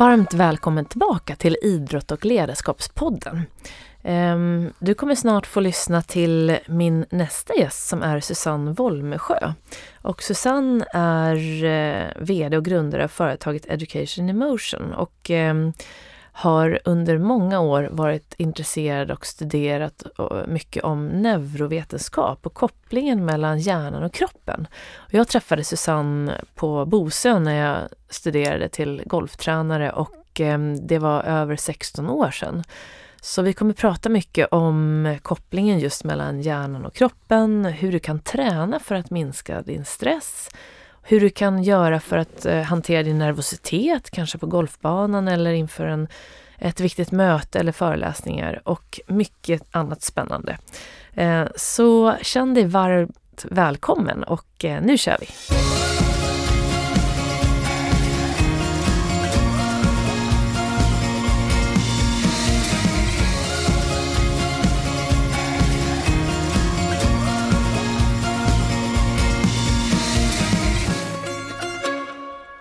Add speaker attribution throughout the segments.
Speaker 1: Varmt välkommen tillbaka till Idrott och ledarskapspodden. Ehm, du kommer snart få lyssna till min nästa gäst som är Susanne Wolmesjö. Och Susanne är eh, VD och grundare av företaget Education Emotion och ehm, har under många år varit intresserad och studerat eh, mycket om neurovetenskap och kopplingen mellan hjärnan och kroppen. Jag träffade Susanne på Bosön när jag studerade till golftränare och ehm, det var över 16 år sedan. Så vi kommer prata mycket om kopplingen just mellan hjärnan och kroppen, hur du kan träna för att minska din stress, hur du kan göra för att eh, hantera din nervositet, kanske på golfbanan eller inför en, ett viktigt möte eller föreläsningar och mycket annat spännande. Eh, så känn dig varmt välkommen och eh, nu kör vi!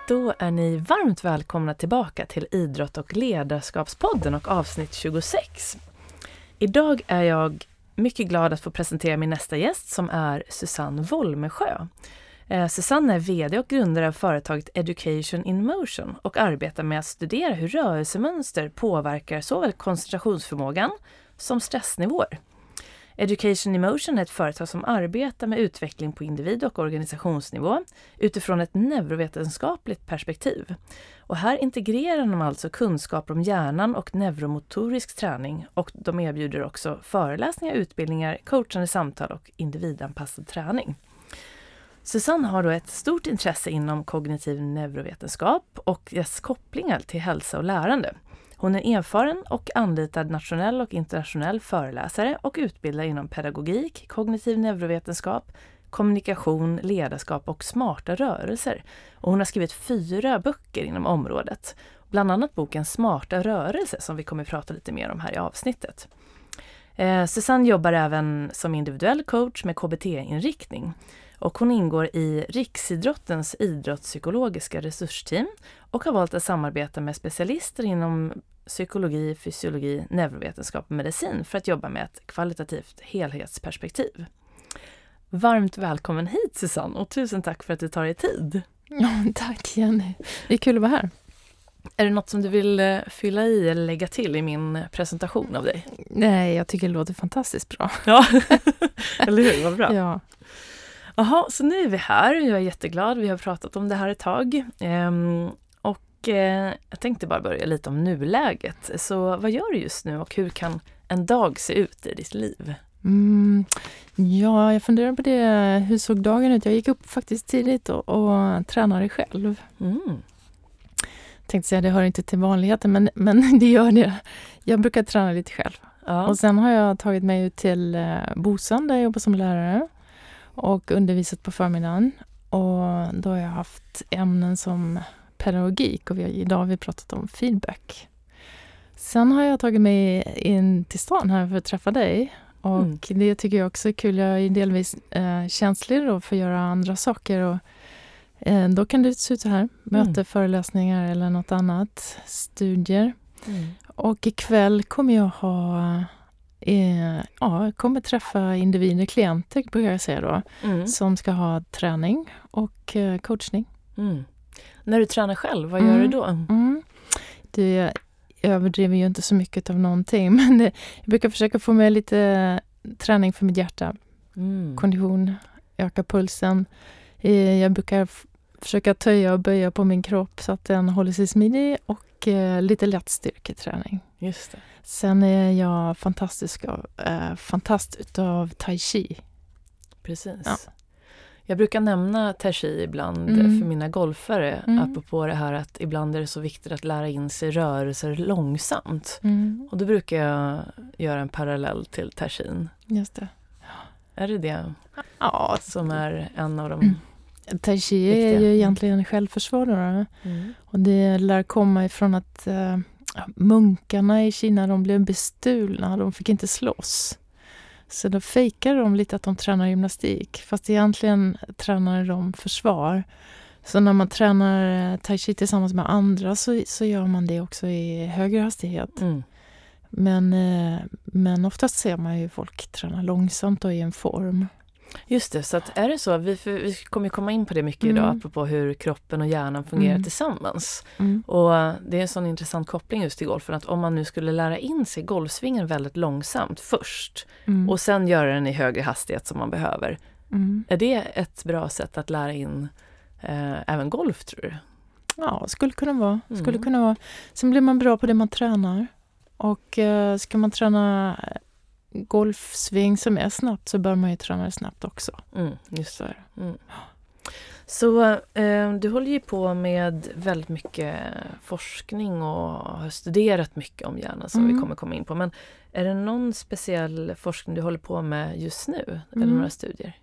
Speaker 1: Då är ni varmt välkomna tillbaka till Idrott och ledarskapspodden och avsnitt 26. Idag är jag mycket glad att få presentera min nästa gäst som är Susanne Wolmesjö. Eh, Susanne är VD och grundare av företaget Education in Motion och arbetar med att studera hur rörelsemönster påverkar såväl koncentrationsförmågan som stressnivåer. Education Emotion är ett företag som arbetar med utveckling på individ och organisationsnivå utifrån ett neurovetenskapligt perspektiv. Och här integrerar de alltså kunskaper om hjärnan och neuromotorisk träning och de erbjuder också föreläsningar, utbildningar, coachande samtal och individanpassad träning. Susanne har då ett stort intresse inom kognitiv neurovetenskap och dess kopplingar till hälsa och lärande. Hon är erfaren och anlitad nationell och internationell föreläsare och utbildar inom pedagogik, kognitiv neurovetenskap, kommunikation, ledarskap och smarta rörelser. Och hon har skrivit fyra böcker inom området. Bland annat boken Smarta rörelser som vi kommer att prata lite mer om här i avsnittet. Eh, Susanne jobbar även som individuell coach med KBT-inriktning och hon ingår i Riksidrottens idrottspsykologiska resursteam och har valt att samarbeta med specialister inom psykologi, fysiologi, neurovetenskap och medicin för att jobba med ett kvalitativt helhetsperspektiv. Varmt välkommen hit Susanne och tusen tack för att du tar dig tid.
Speaker 2: Ja, tack Jenny, det är kul att vara här.
Speaker 1: Är det något som du vill eh, fylla i eller lägga till i min presentation av dig?
Speaker 2: Nej, jag tycker det låter fantastiskt bra.
Speaker 1: Ja, eller hur? Vad bra.
Speaker 2: Ja.
Speaker 1: Jaha, så nu är vi här. Jag är jätteglad. Vi har pratat om det här ett tag. Och eh, jag tänkte bara börja lite om nuläget. Så vad gör du just nu och hur kan en dag se ut i ditt liv?
Speaker 2: Mm, ja, jag funderar på det. Hur såg dagen ut? Jag gick upp faktiskt tidigt och, och tränade själv. Mm. Tänkte säga det hör inte till vanligheten, men, men det gör det. Jag brukar träna lite själv. Ja. Och sen har jag tagit mig ut till eh, Bosön där jag jobbar som lärare och undervisat på förmiddagen. Och då har jag haft ämnen som pedagogik och vi har, idag har vi pratat om feedback. Sen har jag tagit mig in till stan här för att träffa dig. Och mm. det tycker jag också är kul. Jag är delvis eh, känslig då för att göra andra saker. Och, eh, då kan det se ut så här. Möte, mm. föreläsningar eller något annat. Studier. Mm. Och ikväll kommer jag ha eh, ja, kommer träffa individer, klienter brukar jag säga då, mm. som ska ha träning och eh, coachning.
Speaker 1: När du tränar själv, vad gör du mm. då? Mm.
Speaker 2: Det, jag överdriver ju inte så mycket av någonting, men jag brukar försöka få med lite träning för mitt hjärta. Mm. Kondition, öka pulsen. Eh, jag brukar försöka töja och böja på min kropp så att den håller sig smidig och eh, lite lätt styrketräning.
Speaker 1: Just det.
Speaker 2: Sen är jag fantastisk av, eh, fantast utav tai chi.
Speaker 1: Precis. Ja. Jag brukar nämna tai chi ibland mm. för mina golfare, mm. apropå det här att ibland är det så viktigt att lära in sig rörelser långsamt. Mm. Och då brukar jag göra en parallell till tai.
Speaker 2: Just det.
Speaker 1: Är det det ja, som är en av de.
Speaker 2: Tai chi är ju egentligen självförsvar. Mm. Och det lär komma ifrån att uh, munkarna i Kina de blev bestulna, de fick inte slåss. Så då fejkade de lite att de tränar gymnastik, fast egentligen tränade de försvar. Så när man tränar tai chi tillsammans med andra så, så gör man det också i högre hastighet. Mm. Men, eh, men oftast ser man ju folk träna långsamt och i en form.
Speaker 1: Just det, så att är det så, vi, vi kommer komma in på det mycket mm. idag apropå hur kroppen och hjärnan fungerar mm. tillsammans. Mm. Och det är en sån intressant koppling just till golfen att om man nu skulle lära in sig golfsvingen väldigt långsamt först mm. och sen göra den i högre hastighet som man behöver. Mm. Är det ett bra sätt att lära in eh, även golf tror du?
Speaker 2: Ja, skulle kunna vara. Skulle mm. kunna vara. Sen blir man bra på det man tränar. Och eh, ska man träna golfsving som är snabbt så bör man ju träna det snabbt också.
Speaker 1: Mm, just så. Mm. Så eh, du håller ju på med väldigt mycket forskning och har studerat mycket om hjärnan som mm. vi kommer komma in på. Men är det någon speciell forskning du håller på med just nu? Eller mm. några studier?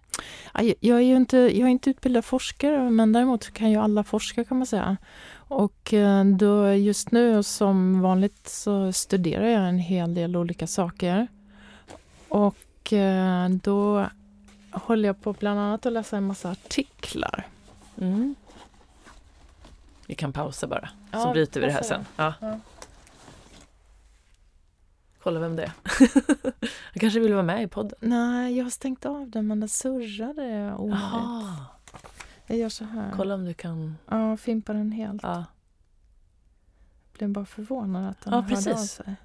Speaker 2: Jag är ju inte, jag är inte utbildad forskare men däremot kan ju alla forska kan man säga. Och eh, då just nu som vanligt så studerar jag en hel del olika saker. Och eh, då håller jag på bland annat att läsa en massa artiklar. Mm.
Speaker 1: Vi kan pausa bara, ja, så bryter vi det här sen. Ja. Ja. Kolla vem det är. Han kanske vill vara med i podden?
Speaker 2: Nej, jag har stängt av den men den surrade onödigt. Jag gör så här.
Speaker 1: Kolla om du kan...
Speaker 2: Ja, fimpa den helt. Ja. Jag blev bara förvånad att den ja, hörde precis. av sig.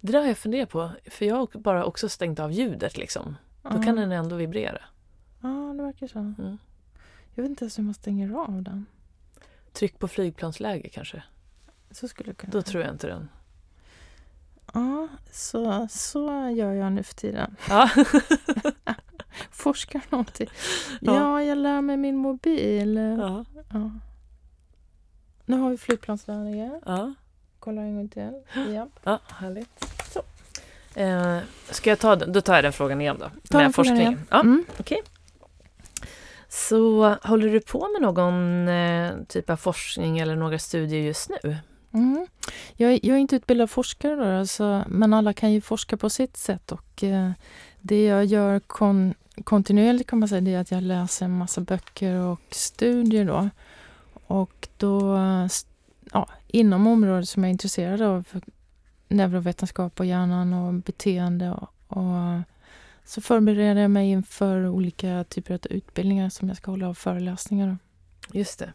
Speaker 1: Det där har jag funderat på, för jag har bara också stängt av ljudet liksom. Då kan den ändå vibrera.
Speaker 2: Ja, det verkar så. Mm. Jag vet inte ens hur man stänger av den.
Speaker 1: Tryck på flygplansläge kanske?
Speaker 2: Så skulle kunna
Speaker 1: Då tror jag inte den.
Speaker 2: Ja, så, så gör jag nu för tiden. Ja. Forskar någonting. Ja. ja, jag lär mig min mobil. Ja. ja. Nu har vi flygplansläge. Ja. Kolla en gång till. Ja,
Speaker 1: ja härligt. Så. Eh, ska jag ta den? Då tar jag den frågan igen då. Ta med forskningen. Ja, mm. okay. Så håller du på med någon eh, typ av forskning eller några studier just nu?
Speaker 2: Mm. Jag, jag, är inte utbildad forskare då, alltså, men alla kan ju forska på sitt sätt och eh, det jag gör kon, kontinuerligt kan man säga det är att jag läser en massa böcker och studier då. Och då ja, inom området som jag är intresserad av, neurovetenskap och hjärnan och beteende. Och, och, så förbereder jag mig inför olika typer av utbildningar som jag ska hålla av föreläsningar.
Speaker 1: Just det.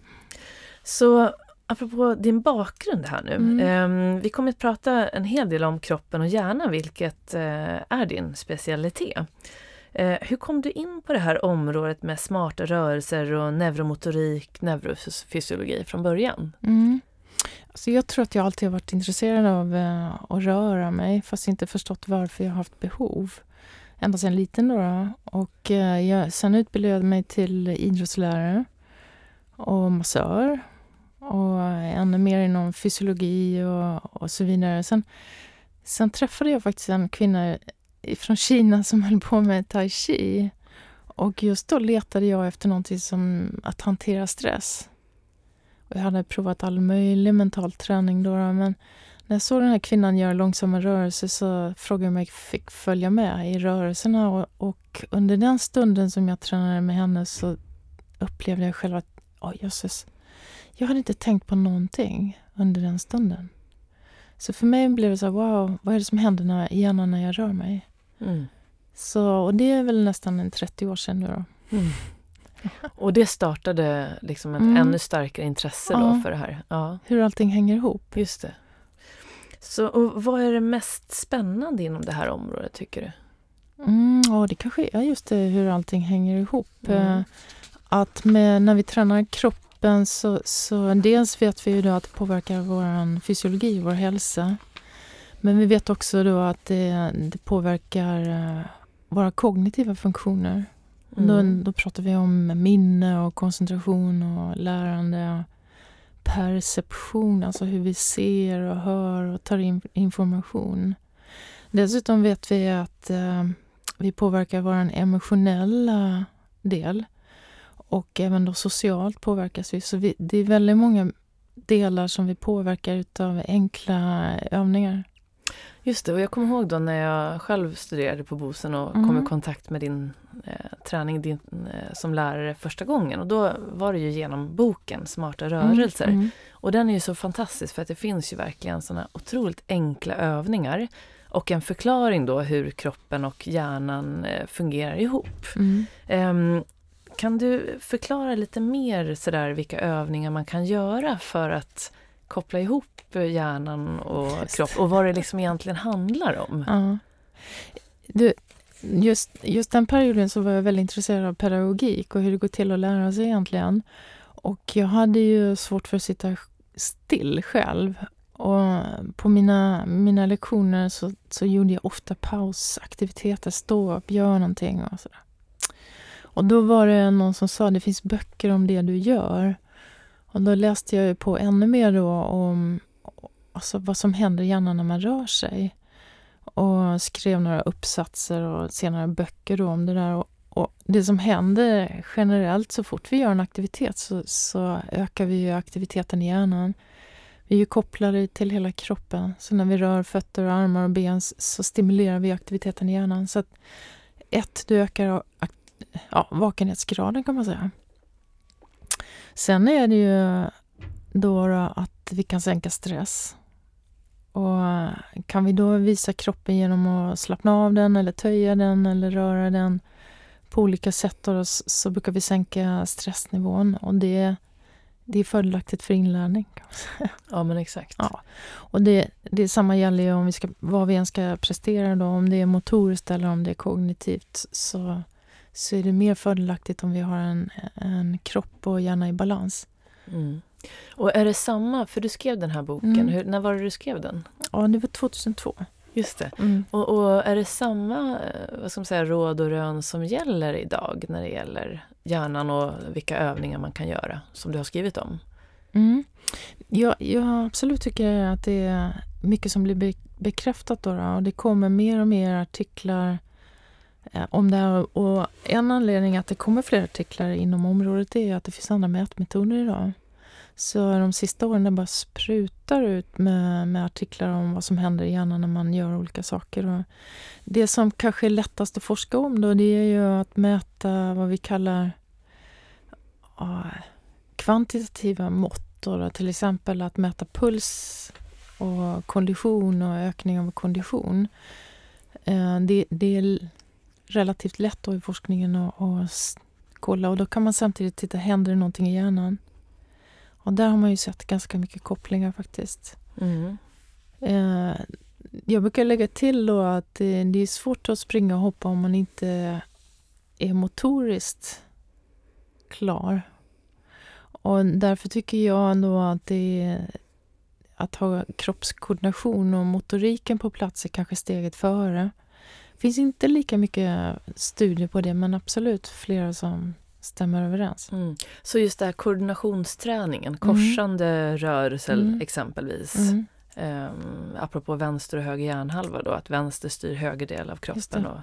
Speaker 1: Så apropå din bakgrund här nu. Mm. Eh, vi kommer att prata en hel del om kroppen och hjärnan, vilket eh, är din specialitet. Eh, hur kom du in på det här området med smarta rörelser och neuromotorik, neurofysiologi från början? Mm.
Speaker 2: Alltså jag tror att jag alltid har varit intresserad av eh, att röra mig fast inte förstått varför jag har haft behov. Ända sedan liten då. Och eh, jag, sen utbildade jag mig till idrottslärare och massör och ännu mer inom fysiologi och, och så vidare. Sen, sen träffade jag faktiskt en kvinna från Kina som höll på med tai chi. Och just då letade jag efter någonting som att hantera stress. Och jag hade provat all möjlig mental träning då, men när jag såg den här kvinnan göra långsamma rörelser så frågade jag om jag fick följa med i rörelserna och, och, under den stunden som jag tränade med henne så upplevde jag själv att, oh, jösses, jag hade inte tänkt på någonting under den stunden. Så för mig blev det så här, wow, vad är det som händer när, hjärnan när jag rör mig? Mm. Så, och det är väl nästan en 30 år sedan nu då. Mm.
Speaker 1: Och det startade liksom ett mm. ännu starkare intresse ja. då för det här. Ja.
Speaker 2: Hur allting hänger ihop.
Speaker 1: Just det. Så och vad är det mest spännande inom det här området tycker du?
Speaker 2: Mm, ja, det kanske är just det hur allting hänger ihop. Mm. Eh, att med, när vi tränar kroppen så, så dels vet vi ju då att det påverkar vår fysiologi, vår hälsa. Men vi vet också då att det, det påverkar eh, våra kognitiva funktioner. Mm. Då, då pratar vi om minne och koncentration och lärande. Och perception, alltså hur vi ser och hör och tar in information. Dessutom vet vi att eh, vi påverkar vår emotionella del och även då socialt påverkas vi. Så vi, det är väldigt många delar som vi påverkar utav enkla övningar.
Speaker 1: Just det, och jag kommer ihåg då när jag själv studerade på Bosen och mm. kom i kontakt med din eh, träning din, eh, som lärare första gången. Och då var det ju genom boken Smarta mm, rörelser. Mm. Och den är ju så fantastisk för att det finns ju verkligen såna otroligt enkla övningar och en förklaring då hur kroppen och hjärnan eh, fungerar ihop. Mm. Um, kan du förklara lite mer sådär vilka övningar man kan göra för att koppla ihop hjärnan och just. kropp och vad det liksom egentligen handlar om?
Speaker 2: Ja. Du, just, just den perioden så var jag väldigt intresserad av pedagogik och hur det går till att lära sig egentligen. Och jag hade ju svårt för att sitta still själv och på mina, mina lektioner så, så gjorde jag ofta pausaktiviteter, stå upp, göra någonting och sådär. Och då var det någon som sa det finns böcker om det du gör. Och då läste jag på ännu mer då om alltså vad som händer i hjärnan när man rör sig. Och skrev några uppsatser och senare böcker då om det där. Och, och det som händer generellt så fort vi gör en aktivitet så, så ökar vi aktiviteten i hjärnan. Vi är ju kopplade till hela kroppen, så när vi rör fötter, och armar och ben så stimulerar vi aktiviteten i hjärnan. Så att ett, du ökar ja, vakenhetsgraden kan man säga. Sen är det ju då att vi kan sänka stress. Och kan vi då visa kroppen genom att slappna av den eller töja den eller röra den på olika sätt då, så brukar vi sänka stressnivån och det det är fördelaktigt för inlärning.
Speaker 1: Ja, men exakt.
Speaker 2: Ja. Och det, det samma gäller ju om vi ska, vad vi än ska prestera, då, om det är motoriskt eller om det är kognitivt, så, så är det mer fördelaktigt om vi har en, en kropp och hjärna i balans.
Speaker 1: Mm. Och är det samma, för du skrev den här boken, mm. Hur, när var det du skrev den?
Speaker 2: Ja, det var 2002.
Speaker 1: Just det. Mm. Och, och, är det samma eh, vad ska man säga, råd och rön som gäller idag när det gäller hjärnan och vilka övningar man kan göra, som du har skrivit om?
Speaker 2: Mm. Ja, jag absolut tycker att det är mycket som blir bekräftat då, och det kommer mer och mer artiklar Eh, om det här. Och en anledning att det kommer fler artiklar inom området är att det finns andra mätmetoder idag. Så de sista åren det bara sprutar ut med, med artiklar om vad som händer i hjärnan när man gör olika saker. Och det som kanske är lättast att forska om då, det är ju att mäta vad vi kallar ja, kvantitativa mått. Då, till exempel att mäta puls och kondition och ökning av kondition. Eh, det, det är relativt lätt då i forskningen att, att kolla och då kan man samtidigt titta, händer det någonting i hjärnan? Och där har man ju sett ganska mycket kopplingar faktiskt. Mm. Eh, jag brukar lägga till då att det, det är svårt att springa och hoppa om man inte är motoriskt klar. Och därför tycker jag då att det är, att ha kroppskoordination och motoriken på plats är kanske steget före. Finns inte lika mycket studier på det men absolut flera som stämmer överens. Mm.
Speaker 1: Så just det här koordinationsträningen, mm. korsande mm. rörelser exempelvis. Mm. Um, apropå vänster och höger hjärnhalva då, att vänster styr höger del av kroppen. Det. Och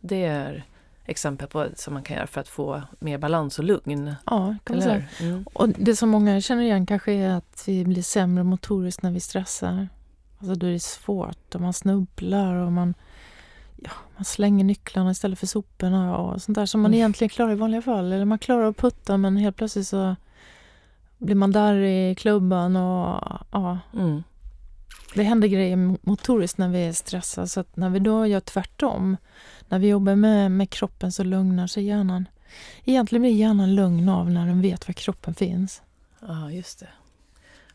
Speaker 1: det är exempel på som man kan göra för att få mer balans och lugn.
Speaker 2: Ja, kan man säga. Mm. Och det som många känner igen kanske är att vi blir sämre motoriskt när vi stressar. Alltså då är det svårt och man snubblar och man ja, man slänger nycklarna istället för soporna och sånt där som man mm. egentligen klarar i vanliga fall. Eller man klarar att putta men helt plötsligt så blir man där i klubban och ja. Mm. Det händer grejer motoriskt när vi är stressade så att när vi då gör tvärtom, när vi jobbar med, med kroppen så lugnar sig hjärnan. Egentligen blir hjärnan lugn av när den vet var kroppen finns.
Speaker 1: Ja, just det.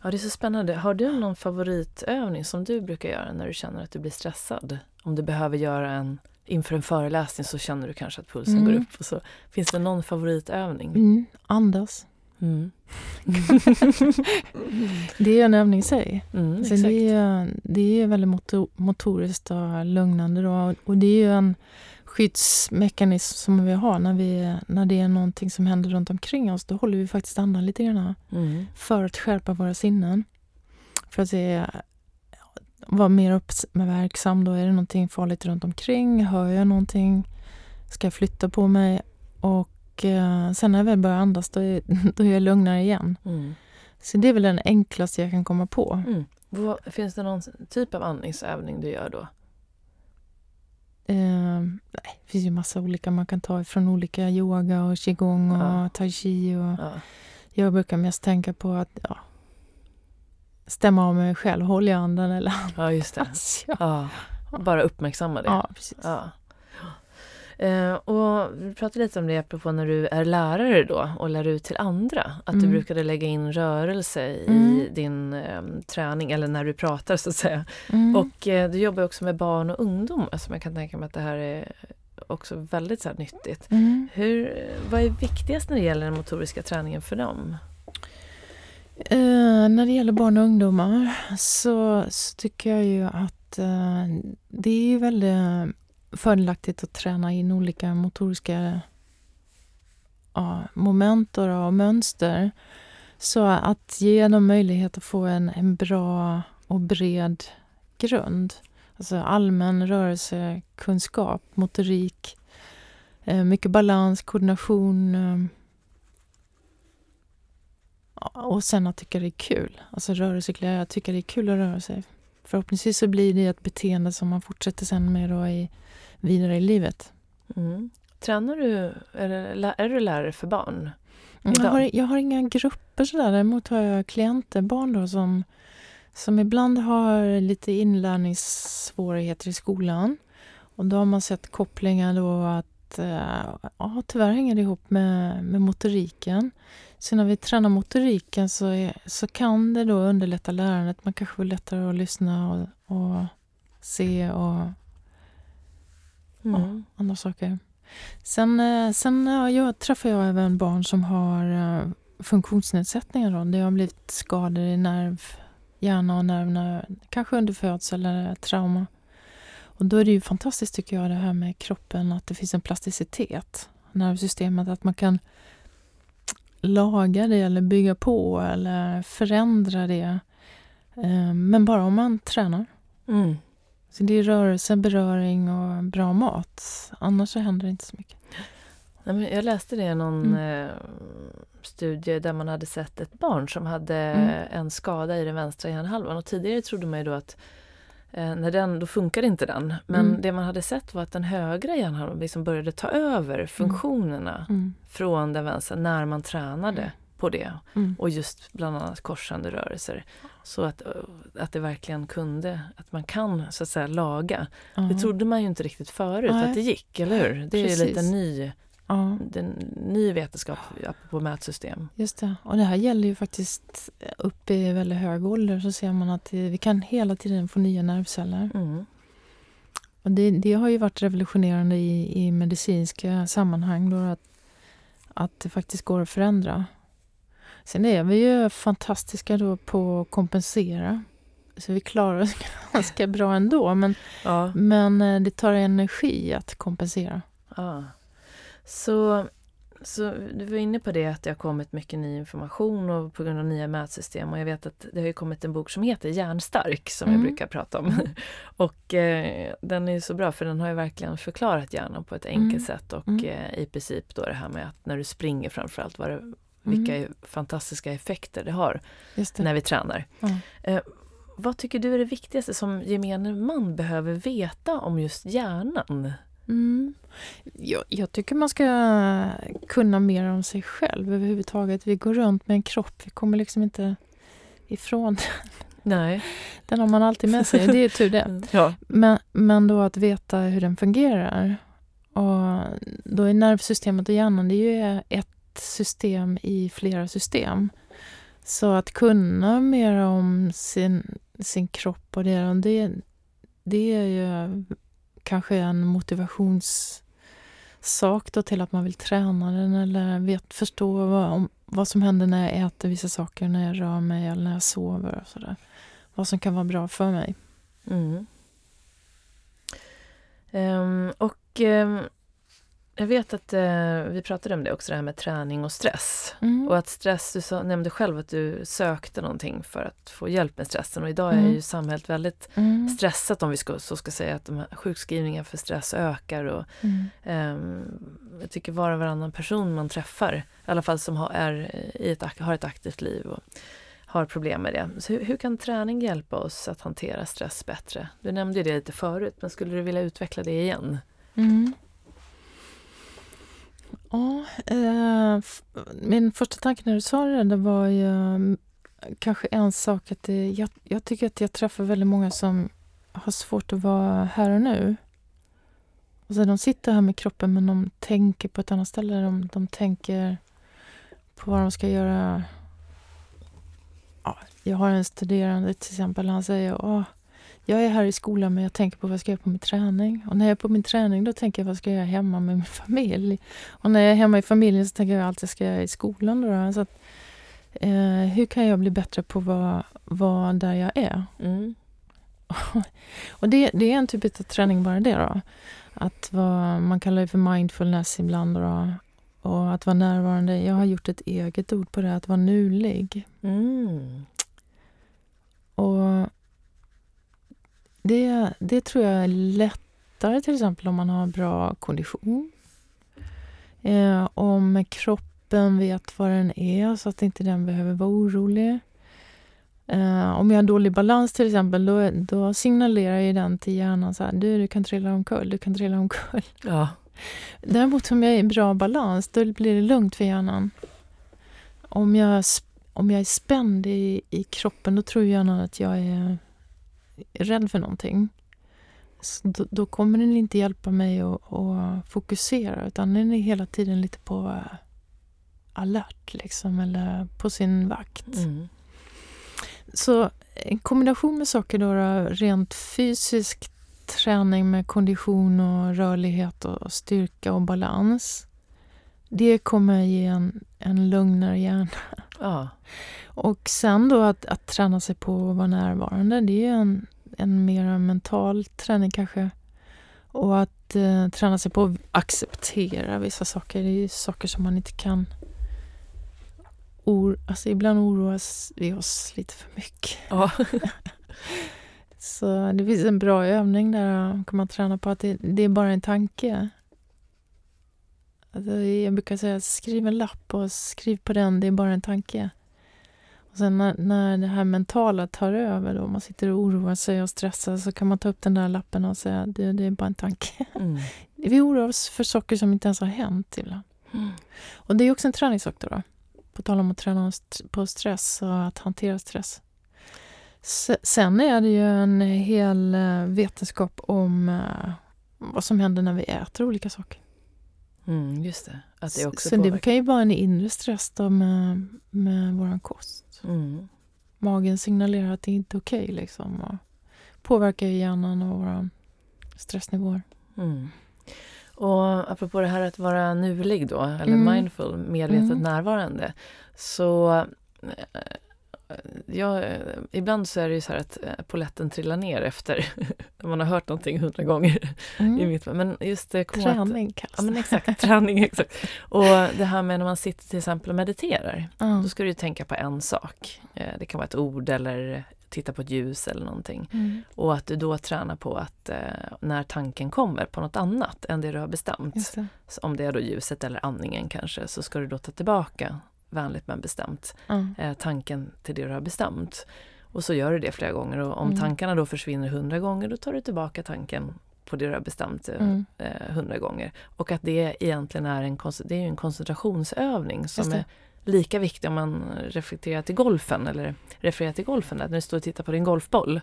Speaker 1: Ja, det är så spännande. Har du någon favoritövning som du brukar göra när du känner att du blir stressad? Om du behöver göra en inför en föreläsning så känner du kanske att pulsen mm. går upp. Och så. Finns det någon favoritövning?
Speaker 2: Mm, andas. Mm. det är en övning i sig. Mm, så det, är, det är väldigt motor, motoriskt och lugnande. Då. Och det är ju en skyddsmekanism som vi har när, vi, när det är någonting som händer runt omkring oss. Då håller vi faktiskt andan lite grann mm. för att skärpa våra sinnen. För att se, vara mer uppmärksam. Då är det någonting farligt runt omkring? Hör jag någonting? Ska jag flytta på mig? Och eh, sen när jag väl börjar andas då är, då är jag lugnare igen. Mm. Så det är väl den enklaste jag kan komma på. Mm.
Speaker 1: finns det någon typ av andningsövning du gör då?
Speaker 2: Eh, nej, det finns ju massa olika man kan ta från olika yoga och qigong och ja. tai chi. Och ja. Jag brukar mest tänka på att ja, stämma av mig själv. Håller jag andan eller
Speaker 1: Ja, just det. ja. Bara uppmärksamma det.
Speaker 2: Ja, precis.
Speaker 1: Ja. Eh, och vi pratade lite om det apropå när du är lärare då och lär ut till andra. Att mm. du brukade lägga in rörelse i mm. din eh, träning eller när du pratar så att säga. Mm. Och eh, du jobbar också med barn och ungdom som jag kan tänka mig att det här är också väldigt så nyttigt. Mm. Hur, vad är viktigast när det gäller den motoriska träningen för dem?
Speaker 2: Eh, när det gäller barn och ungdomar så, så tycker jag ju att eh, det är ju väldigt fördelaktigt att träna in olika motoriska ja, moment och mönster. Så att ge dem möjlighet att få en, en bra och bred grund. Alltså allmän rörelsekunskap, motorik, eh, mycket balans, koordination. Eh, och sen att tycka det är kul. Alltså rörelseglädje, att tycka det är kul att röra sig. Förhoppningsvis så blir det ett beteende som man fortsätter sen med då i vidare i livet.
Speaker 1: Mm. Tränar du, är, är du lärare för barn?
Speaker 2: Mm, jag har, jag har inga grupper sådär, däremot har jag klienter, barn då som, som ibland har lite inlärningssvårigheter i skolan. Och då har man sett kopplingar då att eh, ja, tyvärr hänger det ihop med, med motoriken. Så när vi tränar motoriken så, är, så kan det då underlätta lärandet. Man kanske får lättare att lyssna och, och se och mm. ja, andra saker. Sen, eh, sen jag träffar jag även barn som har eh, funktionsnedsättningar. Då. Det har blivit skador i nerv, hjärna och nerverna, kanske under födsel eller trauma. Och då är det ju fantastiskt tycker jag det här med kroppen, att det finns en plasticitet. Nervsystemet, att man kan laga det eller bygga på eller förändra det. Eh, men bara om man tränar. Mm. Så det är rörelse, beröring och bra mat. Annars så händer det inte så mycket.
Speaker 1: Jag läste det i någon mm. Eh, studie där man hade sett ett barn som hade mm. en skada i den vänstra hjärnhalvan. Och tidigare trodde man ju då att när den, då funkade inte den. Men mm. det man hade sett var att den högra hjärnhalvan liksom började ta över mm. funktionerna mm. från den vänstra när man tränade mm. på det. Och just bland annat korsande rörelser. Så att, eh, att det verkligen kunde, att man kan så att säga laga. Uh -huh. Det trodde man ju inte riktigt förut Nej. att det gick, eller hur? Det Precis. är lite ny, -huh. den, ny vetenskap på mätsystem.
Speaker 2: Just det, och det här gäller ju faktiskt upp i väldigt hög ålder så ser man att vi kan hela tiden få nya nervceller. Mm. Och det, det, har ju varit revolutionerande i, i medicinska sammanhang då att, att det faktiskt går att förändra. Sen är vi ju fantastiska då på att kompensera. Så vi klarar oss ganska bra ändå. Men, ja. men eh, det tar energi att kompensera.
Speaker 1: Ja. Så, så du var inne på det att det har kommit mycket ny information och på grund av nya mätsystem. Och jag vet att det har kommit en bok som heter Hjärnstark som mm. jag brukar prata om. Mm. och eh, den är så bra för den har verkligen förklarat hjärnan på ett enkelt mm. sätt. Och mm. eh, i princip då det här med att när du springer framförallt vad det vilka mm. fantastiska effekter det har det. när vi tränar. Eh, vad tycker du är det viktigaste som gemene man behöver veta om just hjärnan?
Speaker 2: Mm. Jag, jag, tycker man ska kunna mer om sig själv överhuvudtaget. Vi går runt med en kropp, vi kommer liksom inte ifrån den.
Speaker 1: Nej.
Speaker 2: Den har man alltid med sig, det är tur det. Ja. Men, men då att veta hur den fungerar. Och då är nervsystemet och hjärnan det är ju ett system i flera system. Så att kunna mer om sin, sin kropp och det, det, det är ju kanske en motivationssak då till att man vill träna den eller vet, förstå vad, om, vad som händer när jag äter vissa saker, när jag rör mig eller när jag sover och sådär. Vad som kan vara bra för mig. Mm.
Speaker 1: Um, och um, jag vet att eh, vi pratade om det också, det här med träning och stress. Mm. Och att stress, du sa, nämnde själv att du sökte någonting för att få hjälp med stressen. Och idag mm. är ju samhället väldigt mm. stressat om vi ska, så ska säga, att de här sjukskrivningarna för stress ökar. Och, eh, jag tycker var och varannan person man träffar, i alla fall som har, är i ett, har ett aktivt liv, och har problem med det. Så hur, hur, kan träning hjälpa oss att hantera stress bättre? Du nämnde det lite förut, men skulle du vilja utveckla det igen?
Speaker 2: Ja, eh, min första tanke när du sa det, det var ju mm, kanske en sak att det, jag, jag, tycker att jag träffar väldigt många som har svårt att vara här och nu. Alltså de sitter här med kroppen men de tänker på ett annat ställe. De, de tänker på vad de ska göra. Ja, jag har en studerande till exempel, han säger Åh, jag är här i skolan men jag tänker på vad jag ska göra på min träning. Och när jag är på min träning då tänker jag vad ska jag göra hemma med min familj. Och när jag är hemma i familjen så tänker jag allt jag ska göra i skolan. Då. Så att, eh, hur kan jag bli bättre på vad, vad där jag är? Mm. och det, det är en typ av träning bara det då. Att vara, man kallar det för mindfulness ibland. Då, och att vara närvarande. Jag har gjort ett eget ord på det, att vara nulig. Mm. Och det, det tror jag är lättare till exempel om man har bra kondition. Eh, om kroppen vet vad den är så att inte den behöver vara orolig. Uh, om jag har dålig balans till exempel, då, då signalerar ju den till hjärnan så här, du, du kan trilla omkull, du kan trilla omkull. Ja. Däremot om jag är i bra balans, då blir det lugnt för hjärnan. Om jag, om jag är spänd i, i kroppen, då tror hjärnan att jag är rädd för någonting. Då, då, kommer den inte hjälpa mig att, att, fokusera, utan den är hela tiden lite på alert, liksom, eller på sin vakt. Mm. Så en kombination med saker då, då, rent fysisk träning med kondition och rörlighet och styrka och balans. Det kommer ge en, en lugnare hjärna. Ja. Och sen då att, att träna sig på att vara närvarande, det är en, en mer mental träning kanske. Och att eh, träna sig på att acceptera vissa saker. Det är saker som man inte kan or, alltså ibland oroas vi oss lite för mycket. Ja. så det finns en bra övning där kan man träna på att det, det är bara en tanke. Alltså jag brukar säga skriv en lapp och skriv på den, det är bara en tanke. Och sen när, när det här mentala tar över och man sitter och oroar sig och stressar så kan man ta upp den där lappen och säga det, det är bara en tanke. Mm. Vi oroar oss för saker som inte ens har hänt ibland. Mm. Och det är också en träningssak då. På tal om att träna på stress och att hantera stress. Sen är det ju en hel eh, vetenskap om eh, vad som händer när vi äter olika saker.
Speaker 1: Mm, just det. Att det också
Speaker 2: så påverkar. det kan ju vara en inre stress då med, med vår kost. Mm. Magen signalerar att det inte är okej okay, liksom. Och påverkar hjärnan och våra stressnivåer. Mm.
Speaker 1: Och apropå det här att vara nulig då, eller mm. mindful, medvetet mm. närvarande. Så eh, ja, ibland så är det ju så här att eh, poletten trillar ner efter man har hört någonting hundra gånger. Mm. I mitt, men just det,
Speaker 2: träning kallas
Speaker 1: ja, men exakt, träning. Exakt. Och det här med när man sitter till exempel och mediterar, mm. då ska du tänka på en sak. Eh, det kan vara ett ord eller titta på ett ljus eller någonting. Mm. Och att du då tränar på att eh, när tanken kommer på något annat än det du har bestämt, det. om det är då ljuset eller andningen kanske, så ska du då ta tillbaka vänligt men bestämt mm. eh, tanken till det du har bestämt. Och så gör du det flera gånger och om mm. tankarna då försvinner hundra gånger då tar du tillbaka tanken på det du har bestämt eh, mm. eh, hundra mm. gånger. Och att det egentligen är en, det är en koncentrationsövning som är lika viktig om man reflekterar till golfen eller refererar till golfen. Att när du står och tittar på din golfboll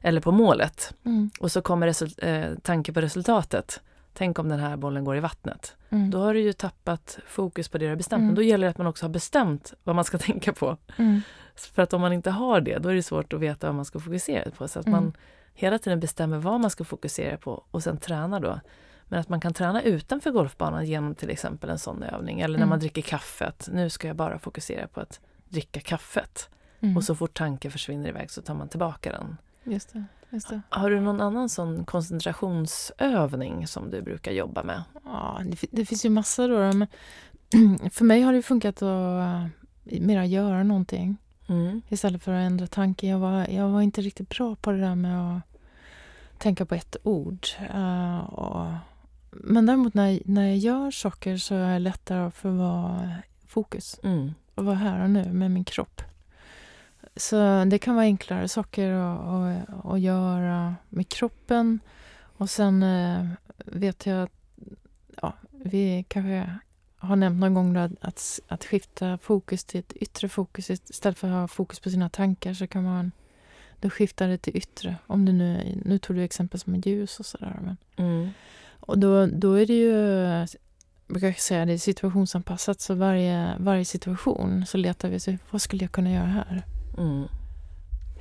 Speaker 1: eller på målet mm. och så kommer eh, tanke på resultatet. Tänk om den här bollen går i vattnet. Mm. Då har du ju tappat fokus på det du har bestämt. Mm. Men då gäller det att man också har bestämt vad man ska tänka på. Mm. För att om man inte har det, då är det svårt att veta vad man ska fokusera på. Så att man mm. hela tiden bestämmer vad man ska fokusera på och sen tränar då. Men att man kan träna utanför golfbanan genom till exempel en sån övning. Eller när man mm. dricker kaffet. Nu ska jag bara fokusera på att dricka kaffet. Mm. Och så fort tanken försvinner iväg så tar man tillbaka den.
Speaker 2: Just det.
Speaker 1: Har du någon annan sån koncentrationsövning som du brukar jobba med?
Speaker 2: Ja, det, det finns ju massor då. Men för mig har det funkat att uh, mera göra någonting mm. istället för att ändra tanke. Jag var, jag var inte riktigt bra på det där med att tänka på ett ord. Uh, och, men däremot när, när jag gör saker så är det lättare att få vara fokus. Mm. Och vara här och nu med min kropp. Så det kan vara enklare saker att, att, att göra med kroppen. Och sen eh, vet jag att ja, vi kanske har nämnt någon gång att, att, att skifta fokus till ett yttre fokus istället för att ha fokus på sina tankar så kan man då skifta det till yttre. Om det nu, nu tog du exempel som ljus och sådär. Men, mm. Och då, då är det ju, jag brukar säga, det är situationsanpassat. Så varje, varje situation så letar vi sig, vad skulle jag kunna göra här? Mm.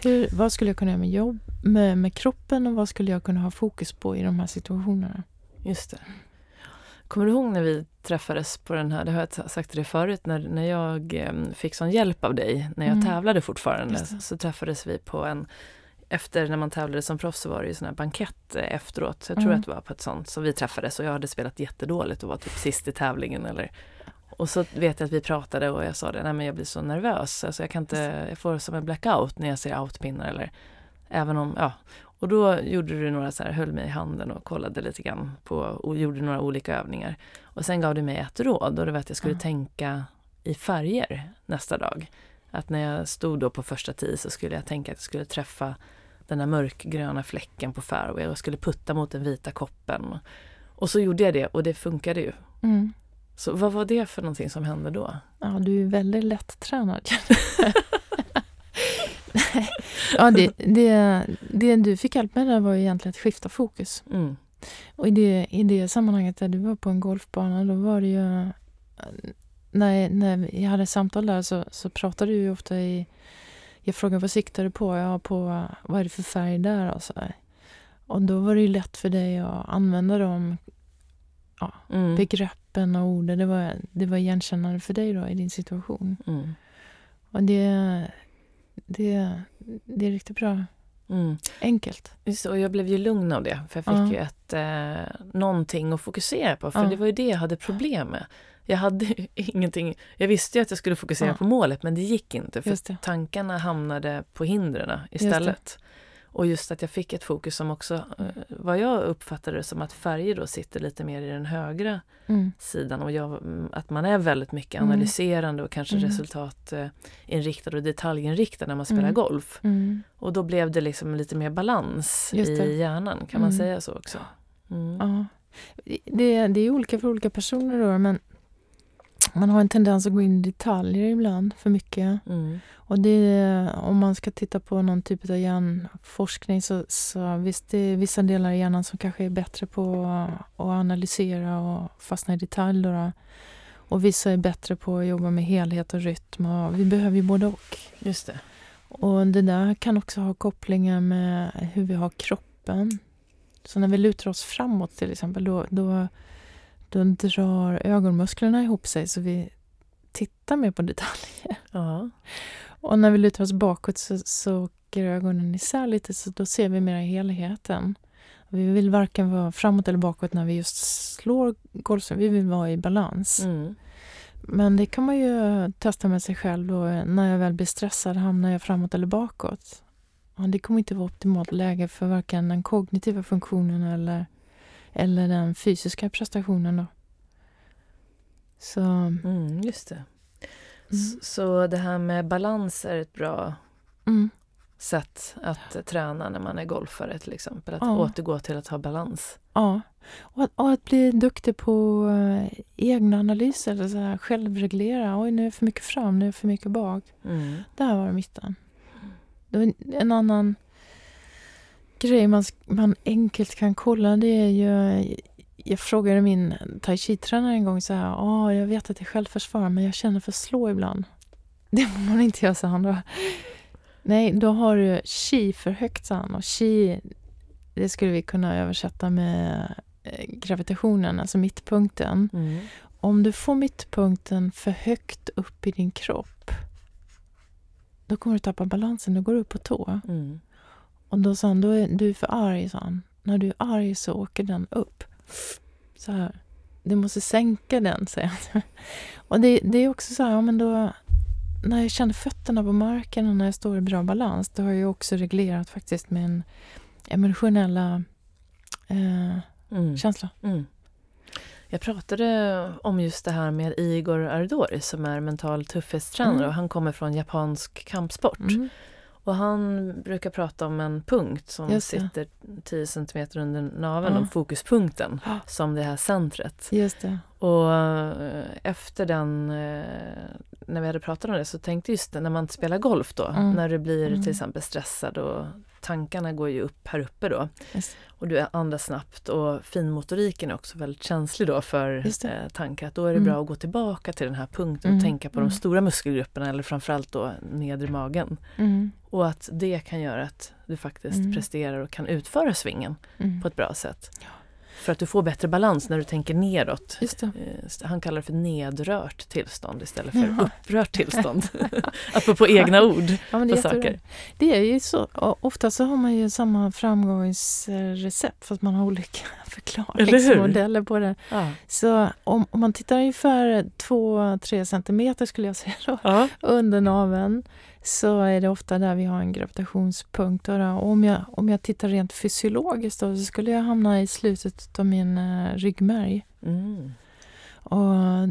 Speaker 2: Hur, vad skulle jag kunna göra med jobb, med, med kroppen och vad skulle jag kunna ha fokus på i de här situationerna?
Speaker 1: Just det. Kommer du ihåg när vi träffades på den här, det har jag sagt till dig förut, när, när jag eh, fick sån hjälp av dig, när jag mm. tävlade fortfarande, så träffades vi på en efter när man tävlade som proffs så var det ju sån här bankett eh, efteråt. Jag tror mm. att det var på ett sånt. Så vi träffades och jag hade spelat jättedåligt och var typ sist i tävlingen eller och så vet jag att vi pratade och jag sa det, nej men jag blir så nervös. Alltså jag kan inte, jag får som en blackout när jag ser outpinnar eller även om, ja. Och då gjorde du några så här, höll mig i handen och kollade lite grann på och gjorde några olika övningar. Och sen gav du mig ett råd och det var att jag skulle mm. tänka i färger nästa dag. Att när jag stod då på första tee så skulle jag tänka att jag skulle träffa den här mörkgröna fläcken på fairway och skulle putta mot den vita koppen. Och så gjorde jag det och det funkade ju. Mm. Så vad var det för någonting som hände då?
Speaker 2: Ja, du är väldigt lättränad. ja, det, det, det du fick hjälp med där var egentligen att skifta fokus. Mm. Och i det, i det sammanhanget där du var på en golfbana, då var det ju... När, när jag hade samtal där så, så pratade du ju ofta i... Jag frågade vad siktar du på? Ja, på vad är det för färg där? Och, så och då var det ju lätt för dig att använda de ja, mm. Begreppen och orden. Det var, det var igenkännande för dig då i din situation. Mm. Och det, det, det är riktigt bra. Mm. Enkelt.
Speaker 1: Just, och jag blev ju lugn av det, för jag fick uh. ju ett, eh, någonting att fokusera på. För uh. det var ju det jag hade problem med. Jag hade ingenting, jag visste ju att jag skulle fokusera uh. på målet men det gick inte för tankarna hamnade på hindren istället. Och just att jag fick ett fokus som också, eh, vad jag uppfattade det som att färger då sitter lite mer i den högra mm. sidan och jag, mm, att man är väldigt mycket mm. analyserande och kanske mm. resultatinriktad och detaljinriktad när man spelar mm. golf. Mm. Och då blev det liksom lite mer balans i hjärnan, kan man säga så också?
Speaker 2: Ja. Det, det är olika för olika personer då men man har en tendens att gå in i detaljer ibland, för mycket. Mm. Och det, om man ska titta på någon typ av hjärnforskning så, så visst, det är vissa delar i hjärnan som kanske är bättre på att analysera och fastna i detalj. Då, Och vissa är bättre på att jobba med helhet och rytm. Och vi behöver ju både och.
Speaker 1: Just det.
Speaker 2: Och det där kan också ha kopplingar med hur vi har kroppen. Så när vi lutar oss framåt till exempel, då, då då drar ögonmusklerna ihop sig så vi tittar mer på detaljer. Ja. Och när vi lutar oss bakåt så, så åker ögonen isär lite så då ser vi mer helheten. Vi vill varken vara framåt eller bakåt när vi just slår golfsving. Vi vill vara i balans. Mm. Men det kan man ju testa med sig själv då. När jag väl blir stressad, hamnar jag framåt eller bakåt? Och det kommer inte vara optimalt läge för varken den kognitiva funktionen eller eller den fysiska prestationen då.
Speaker 1: Så... Mm, just det. Mm. Så det här med balans är ett bra mm. sätt att träna när man är golfare till exempel. Att ja. återgå till att ha balans.
Speaker 2: Ja, och att, och att bli duktig på uh, egna analyser. Så här, självreglera. Oj, nu är det för mycket fram, nu är det för mycket bak. Mm. Där var mitten. Det var en annan grej man, man enkelt kan kolla det är ju... Jag frågade min tai chi-tränare en gång så här, oh, jag vet att det är självförsvar men jag känner för att slå ibland. Det får man inte göra, sa han då. Nej, då har du chi för högt, sa han. Och chi, det skulle vi kunna översätta med eh, gravitationen, alltså mittpunkten. Mm. Om du får mittpunkten för högt upp i din kropp, då kommer du tappa balansen, då går du upp på tå. Mm. Och då sa han, då är, du är för arg, sa han. När du är arg så åker den upp. Så här. Du måste sänka den, säger han. Och det, det är också så här, ja, men då, när jag känner fötterna på marken och när jag står i bra balans, då har jag också reglerat faktiskt min emotionella eh, mm. känsla. Mm.
Speaker 1: Jag pratade om just det här med Igor Ardori som är mental tuffhetstränare mm. och han kommer från japansk kampsport. Mm. Och han brukar prata om en punkt som sitter 10 cm under naveln, ja. om fokuspunkten, som det här centret.
Speaker 2: Just det.
Speaker 1: Och eh, efter den, eh, när vi hade pratat om det, så tänkte just det, när man spelar golf då, mm. när du blir mm. till exempel stressad och tankarna går ju upp här uppe då. Yes. Och du andas snabbt och finmotoriken är också väldigt känslig då för eh, tankar. Då är det mm. bra att gå tillbaka till den här punkten och mm. tänka på de mm. stora muskelgrupperna eller framförallt då nedre magen. Mm. Och att det kan göra att du faktiskt mm. presterar och kan utföra svingen på ett bra sätt. Ja. För att du får bättre balans när du tänker neråt.
Speaker 2: Eh,
Speaker 1: han kallar det för nedrört tillstånd istället för ja. upprört tillstånd. Apropå egna ord ja, det, saker.
Speaker 2: det är ju så, ofta så har man ju samma framgångsrecept fast man har olika förklaringsmodeller på det. Ja. Så om, om, man tittar ungefär 2-3 centimeter skulle jag säga då, under naveln så är det ofta där vi har en gravitationspunkt. Och om, jag, om jag tittar rent fysiologiskt då, så skulle jag hamna i slutet av min uh, ryggmärg. Mm. Och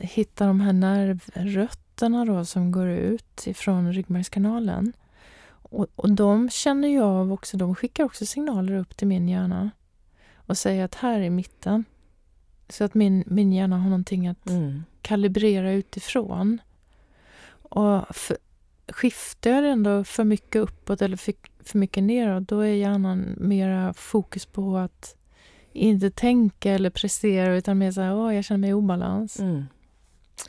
Speaker 2: hitta de här nervrötterna då som går ut ifrån ryggmärgskanalen. Och, och de känner jag av också, de skickar också signaler upp till min hjärna och säger att här är mitten. Så att min, min hjärna har någonting att mm. kalibrera utifrån. Och för, skiftar jag ändå för mycket uppåt eller för, för mycket neråt, då är hjärnan mera fokus på att inte tänka eller prestera utan mer såhär, åh, jag känner mig i obalans. Mm.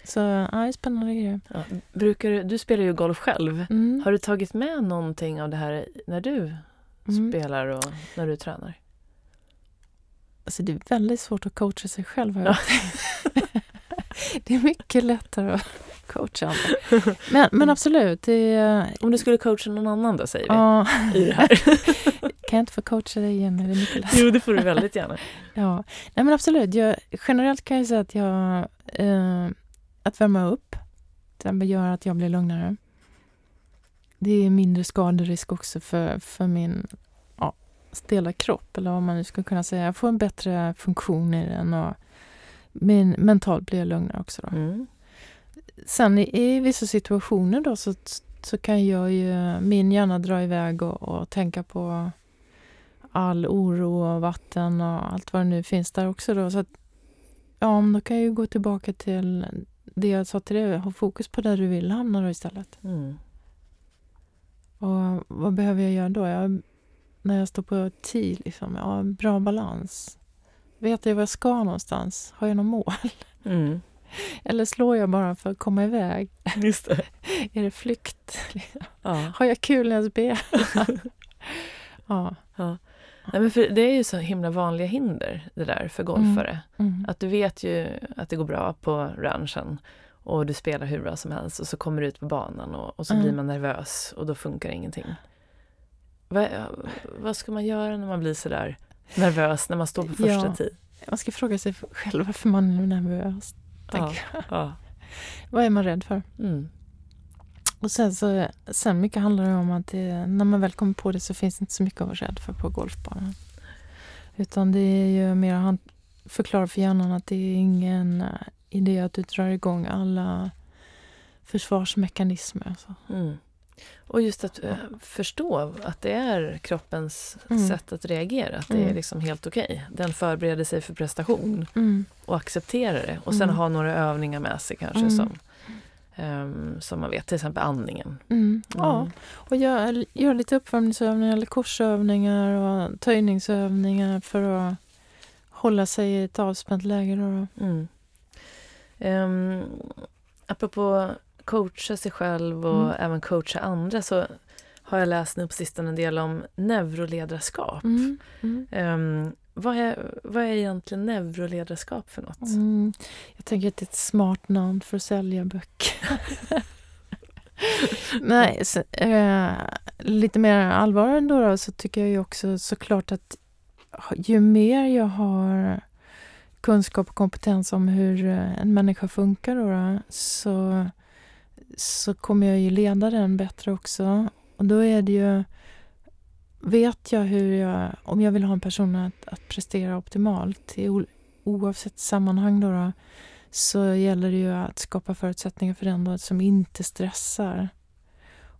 Speaker 2: Så ja, det är spännande grejer. Ja,
Speaker 1: brukar du, du spelar ju golf själv. Mm. Har du tagit med någonting av det här när du mm. spelar och när du tränar?
Speaker 2: Alltså det är väldigt svårt att coacha sig själv. Ja. det är mycket lättare att coacha andra. Men, men absolut. Det,
Speaker 1: Om du skulle coacha någon annan då, säger vi, ja. i det här.
Speaker 2: kan jag inte få coacha dig igen? Lättare?
Speaker 1: Jo, det får du väldigt gärna.
Speaker 2: ja. Nej, men absolut. Jag, generellt kan jag säga att jag... Eh, att värma upp, det gör att jag blir lugnare. Det är mindre skaderisk också för, för min ja, stela kropp, eller vad man nu skulle kunna säga. Jag får en bättre funktion i den och min, mentalt blir jag lugnare också. Då. Mm. Sen i, vissa situationer då så, så kan jag ju, min hjärna dra iväg och, och tänka på all oro och vatten och allt vad det nu finns där också. Då. Så att, ja, då kan jag ju gå tillbaka till det jag sa till dig, ha fokus på där du vill hamna då istället. Mm. Och vad behöver jag göra då? Jag, när jag står på tid, liksom, ja, bra balans. Vet jag var jag ska någonstans? Har jag något mål? Mm. Eller slår jag bara för att komma iväg?
Speaker 1: Just det.
Speaker 2: är det flykt? Ja. Har jag kul när jag spelar?
Speaker 1: ja. ja. Nej, men för det är ju så himla vanliga hinder det där för golfare. Mm. Mm. Att du vet ju att det går bra på ranchen och du spelar hur bra som helst och så kommer du ut på banan och, och så mm. blir man nervös och då funkar ingenting. Va, vad ska man göra när man blir sådär nervös när man står på första ja. tid?
Speaker 2: Man ska fråga sig själv varför man är nervös. Ja, ja. Vad är man rädd för? Mm. Och sen, så, sen mycket handlar det om att det, när man väl kommer på det så finns det inte så mycket att vara rädd för på golfbanan. Utan det är ju mer att förklara för hjärnan att det är ingen eh, idé att du drar igång alla försvarsmekanismer. Så. Mm.
Speaker 1: Och just att äh, förstå att det är kroppens mm. sätt att reagera. Att det mm. är liksom helt okej. Okay. Den förbereder sig för prestation mm. och accepterar det. Och sen mm. ha några övningar med sig kanske mm. som, um, som man vet, till exempel andningen.
Speaker 2: Mm. Ja, och gör, gör lite uppvärmningsövningar eller korsövningar och töjningsövningar för att hålla sig i ett avspänt läge. Då.
Speaker 1: Um, apropå coacha sig själv och mm. även coacha andra så har jag läst nu på sistone en del om neuroledarskap. Mm. Um, vad, är, vad är egentligen neuroledarskap för något? Mm.
Speaker 2: Jag tänker att det är ett smart namn för att sälja böcker. Nej, så, äh, lite mer allvar ändå då, så tycker jag ju också såklart att ju mer jag har kunskap och kompetens om hur eh, en människa funkar då, då så så kommer jag ju leda den bättre också. Och då är det ju... Vet jag hur jag... Om jag vill ha en person att, att prestera optimalt i, oavsett sammanhang då, då så gäller det ju att skapa förutsättningar för den då, som inte stressar.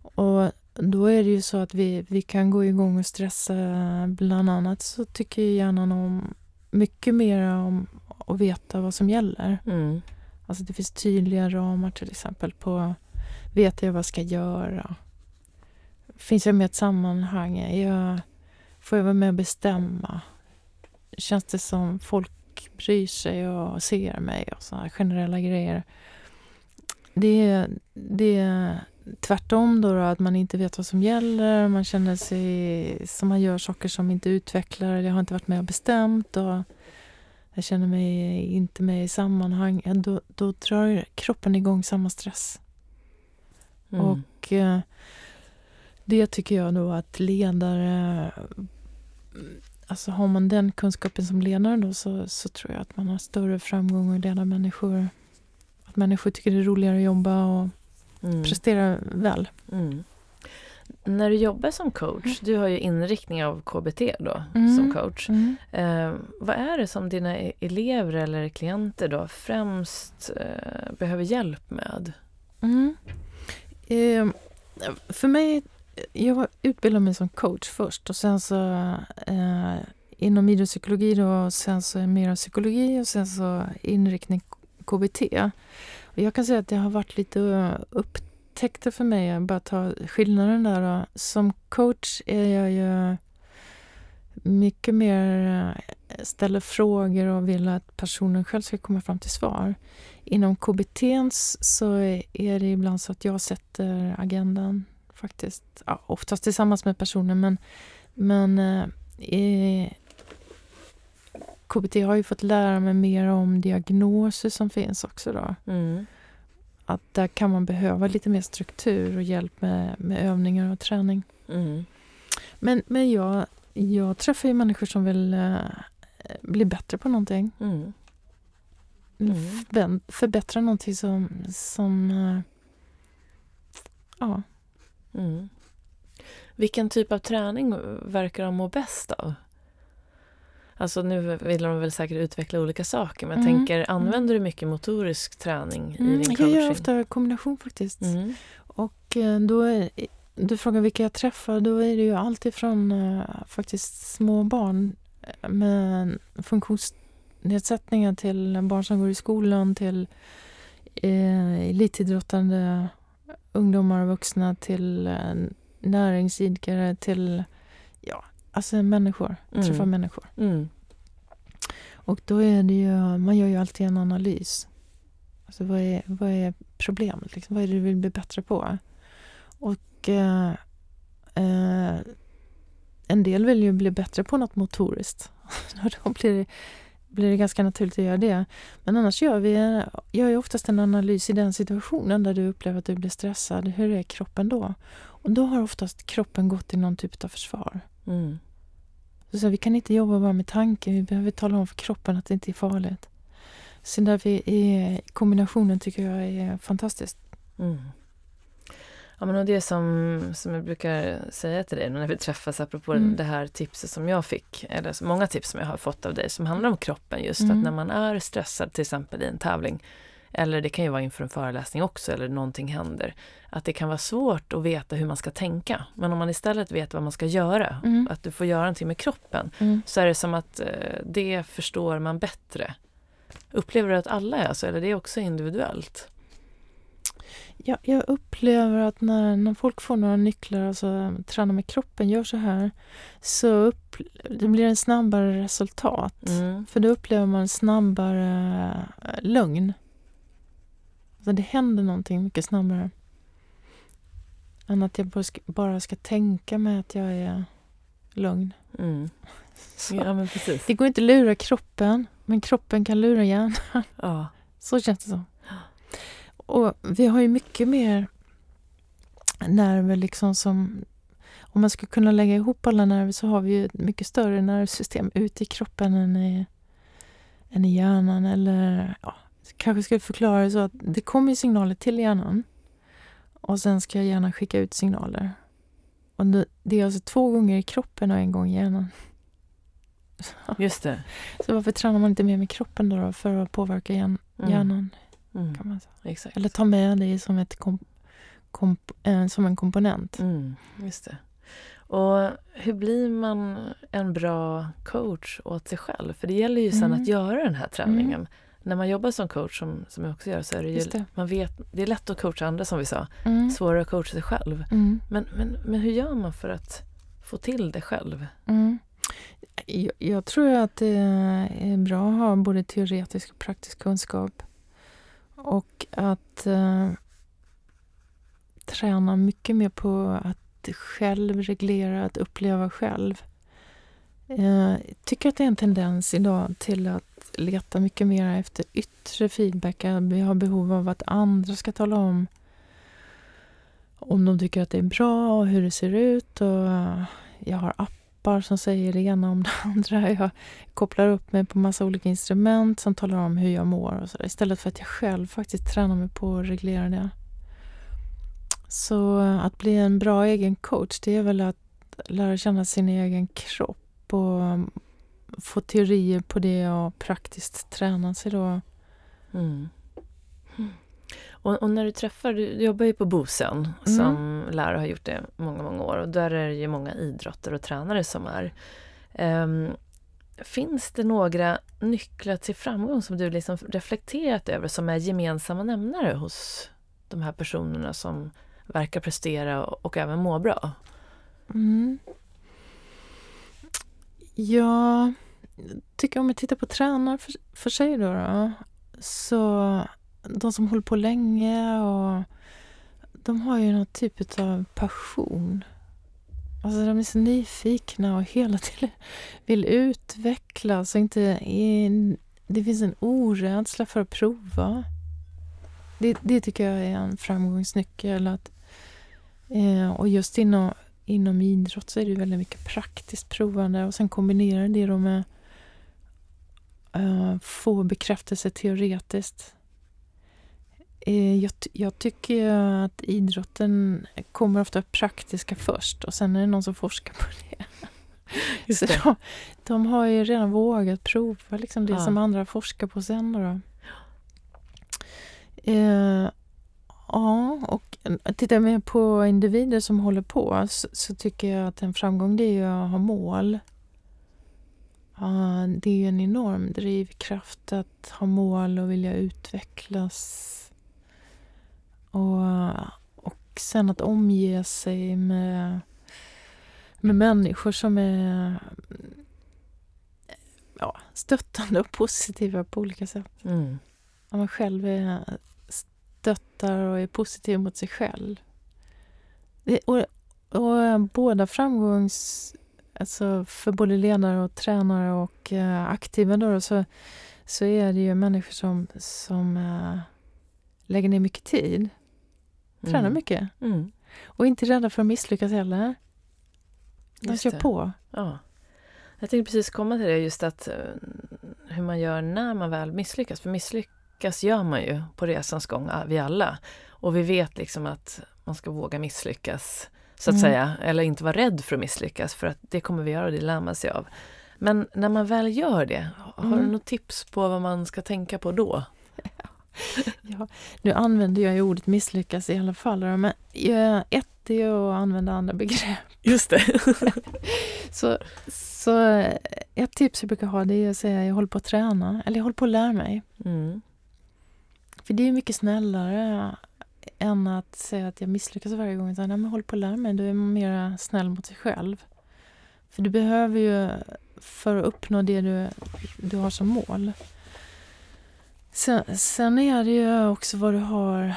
Speaker 2: Och då är det ju så att vi, vi kan gå igång och stressa. Bland annat så tycker hjärnan om mycket mer om att veta vad som gäller. Mm. Alltså det finns tydliga ramar till exempel på vet jag vad jag ska göra? Finns jag med i ett sammanhang? Jag, får jag vara med och bestämma? Känns det som folk bryr sig och ser mig och sådana generella grejer? Det, det tvärtom då, då, att man inte vet vad som gäller, man känner sig som man gör saker som inte utvecklar, eller jag har inte varit med och bestämt och jag känner mig inte med i sammanhang, då, då drar kroppen igång samma stress. Mm. Och eh, det tycker jag då att ledare Alltså har man den kunskapen som ledare då så, så tror jag att man har större framgång att leda människor. Att människor tycker det är roligare att jobba och mm. presterar väl. Mm.
Speaker 1: När du jobbar som coach, du har ju inriktning av KBT då mm. som coach. Mm. Eh, vad är det som dina e-, elever eller klienter då främst eh, behöver hjälp med?
Speaker 2: Mm. Eh, för mig, jag utbildade mig som coach först och sen så eh, inom idrottspsykologi då, och sen så mer psykologi och sen så inriktning KBT. Och jag kan säga att det har varit lite upp upptäckte för mig, jag bara ta skillnaden där då. Som coach är jag ju mycket mer eh, ställer frågor och vill att personen själv ska komma fram till svar. Inom KBT så är det ibland så att jag sätter agendan faktiskt. Ja, oftast tillsammans med personen men, men eh, KBT har ju fått lära mig mer om diagnoser som finns också då. Mm att där kan man behöva lite mer struktur och hjälp med, med övningar och träning. Mm. Men, men jag, jag träffar ju människor som vill uh, bli bättre på någonting. Mm. Mm. Förbättra någonting som... som uh, ja.
Speaker 1: Mm. Vilken typ av träning verkar de må bäst av? Alltså nu vill de väl säkert utveckla olika saker men mm. jag tänker, mm. använder du mycket motorisk träning i mm, din coaching?
Speaker 2: Jag gör ofta kombination faktiskt. Mm. Och eh, då är, du frågar vilka jag träffar, då är det ju alltifrån uh, faktiskt små barn eh, med funktionsnedsättningar till barn som går i skolan till uh, elitidrottande ungdomar och vuxna till uh, näringsidkare till ja, Alltså människor, mm. träffa människor. Mm. Och då är det ju, man gör ju alltid en analys. Alltså vad är, vad är problemet? Liksom? Vad är det du vill bli bättre på? Och eh, eh, en del vill ju bli bättre på något motoriskt. då blir det, blir det ganska naturligt att göra det. Men annars gör vi gör ju oftast en analys i den situationen där du upplever att du blir stressad. Hur är kroppen då? Och då har oftast kroppen gått i någon typ av försvar. Mm. Så, så vi kan inte jobba bara med tanken, vi behöver tala om för kroppen att det inte är farligt. Så därför är kombinationen tycker jag är fantastiskt. Mm.
Speaker 1: Ja, men och det som, som jag brukar säga till dig när vi träffas, apropå mm. det här tipset som jag fick, eller många tips som jag har fått av dig, som handlar om kroppen just, mm. att när man är stressad till exempel i en tävling, eller det kan ju vara inför en föreläsning också, eller någonting händer. Att det kan vara svårt att veta hur man ska tänka. Men om man istället vet vad man ska göra, mm. att du får göra någonting med kroppen, mm. så är det som att eh, det förstår man bättre. Upplever du att alla är så, eller det är också individuellt?
Speaker 2: Ja, jag upplever att när, när folk får några nycklar, alltså träna med kroppen, gör så här, så upp, det blir en snabbare resultat. Mm. För då upplever man snabbare äh, lugn. Alltså det händer någonting mycket snabbare. Än att jag bara ska tänka mig att jag är lugn. Mm.
Speaker 1: Ja.
Speaker 2: Det går inte att lura kroppen, men kroppen kan lura hjärnan. Ja. Så känns det som. Och vi har ju mycket mer nerver liksom som... Om man skulle kunna lägga ihop alla nerver så har vi ju ett mycket större nervsystem ute i kroppen än i, än i hjärnan. Eller ja, kanske ska förklara det så att det kommer signaler till hjärnan och sen ska hjärnan skicka ut signaler. Och det är alltså två gånger i kroppen och en gång i hjärnan.
Speaker 1: Just det.
Speaker 2: Så varför tränar man inte mer med kroppen då, då för att påverka
Speaker 1: Mm.
Speaker 2: hjärnan?
Speaker 1: Mm.
Speaker 2: Kan man säga.
Speaker 1: Exakt.
Speaker 2: Eller ta med det som, ett kom, komp, eh, som en komponent.
Speaker 1: Mm, just det. Och hur blir man en bra coach åt sig själv? För det gäller ju sen
Speaker 2: Mm.
Speaker 1: att göra den här träningen. När man jobbar som coach, som, som jag också gör, så är det ju,
Speaker 2: det.
Speaker 1: man vet, det är lätt att coacha andra som vi sa,
Speaker 2: Mm.
Speaker 1: svårare att coacha sig själv.
Speaker 2: Mm.
Speaker 1: Men, men, men hur gör man för att få till det själv?
Speaker 2: Mm. Jag, jag tror att det är bra att ha både teoretisk och praktisk kunskap. Och att eh, träna mycket mer på att själv reglera, att uppleva själv. Eh, Jag tycker att det är en tendens idag till att leta mycket mer efter yttre feedback. Vi har behov av att andra ska tala om om de tycker att det är bra och hur det ser ut. Och eh, jag har appar som säger det ena om det andra. Jag kopplar upp mig på massa olika instrument som talar om hur jag mår. Och så där, istället för att jag själv faktiskt tränar mig på att reglera det. Så eh, att bli en bra egen coach, det är väl att lära känna sin egen kropp och få teorier på det och praktiskt träna sig då.
Speaker 1: Mm. Och, och när du träffar, du jobbar ju på Bosön
Speaker 2: Mm.
Speaker 1: som lärare och har gjort det många, många år och där är det ju många idrottare och tränare som är. Ehm, finns det några nycklar till framgång som du liksom reflekterat över som är gemensamma nämnare hos de här personerna som verkar prestera och, och även må bra?
Speaker 2: Mm. Jag tycker om jag tittar på tränare för, för sig då, då, så de som håller på länge och de har ju någon typ av passion. Alltså de är så nyfikna och hela tiden vill utvecklas och inte är, det finns en orädsla för att prova. Det, det tycker jag är en framgångsnyckel. Att, eh, och just inom, inom idrott så är det väldigt mycket praktiskt provande och sen kombinerar det då med få bekräftelse teoretiskt. Eh, jag, jag tycker att idrotten kommer ofta praktiska först och sen är det någon som forskar på det.
Speaker 1: Just
Speaker 2: så
Speaker 1: det.
Speaker 2: De, de har ju redan vågat prova liksom det
Speaker 1: Ja.
Speaker 2: som andra forskar på sen. Då. Eh, ja, och tittar jag mer på individer som håller på så, så tycker jag att en framgång det är att ha mål. Det är ju en enorm drivkraft att ha mål och vilja utvecklas. Och, och sen att omge sig med, med människor som är ja, stöttande och positiva på olika sätt.
Speaker 1: Mm.
Speaker 2: Om man själv är, stöttar och är positiv mot sig själv. Det, och, och båda framgångs... Alltså för både ledare och tränare och eh, aktiva då, så, så är det ju människor som, som eh, lägger ner mycket tid. Tränar
Speaker 1: Mm.
Speaker 2: mycket.
Speaker 1: Mm.
Speaker 2: Och inte rädda för att misslyckas heller. De
Speaker 1: Just
Speaker 2: kör
Speaker 1: det.
Speaker 2: på.
Speaker 1: Ja. Jag tänkte precis komma till det, just att eh, hur man gör när man väl misslyckas. För misslyckas gör man ju på resans gång, ah, vi alla. Och vi vet liksom att man ska våga misslyckas, så att
Speaker 2: Mm.
Speaker 1: säga. Eller inte vara rädd för att misslyckas, för att det kommer vi göra och det lär man sig av. Men när man väl gör det, har du
Speaker 2: Mm.
Speaker 1: något tips på vad man ska tänka på då?
Speaker 2: Ja, nu använder jag ju ordet misslyckas i alla fall. Men ett är att använda andra begrepp.
Speaker 1: Just det.
Speaker 2: Så, så ett tips jag brukar ha det är att säga jag håller på att träna eller jag håller på att lära mig.
Speaker 1: Mm.
Speaker 2: För det är mycket snällare än att säga att jag misslyckas varje gång. Utan, nej, men håller på att lära mig. Då är man mer snäll mot sig själv. För du behöver ju, för att uppnå det du, du har som mål. Sen, sen är det ju också vad du har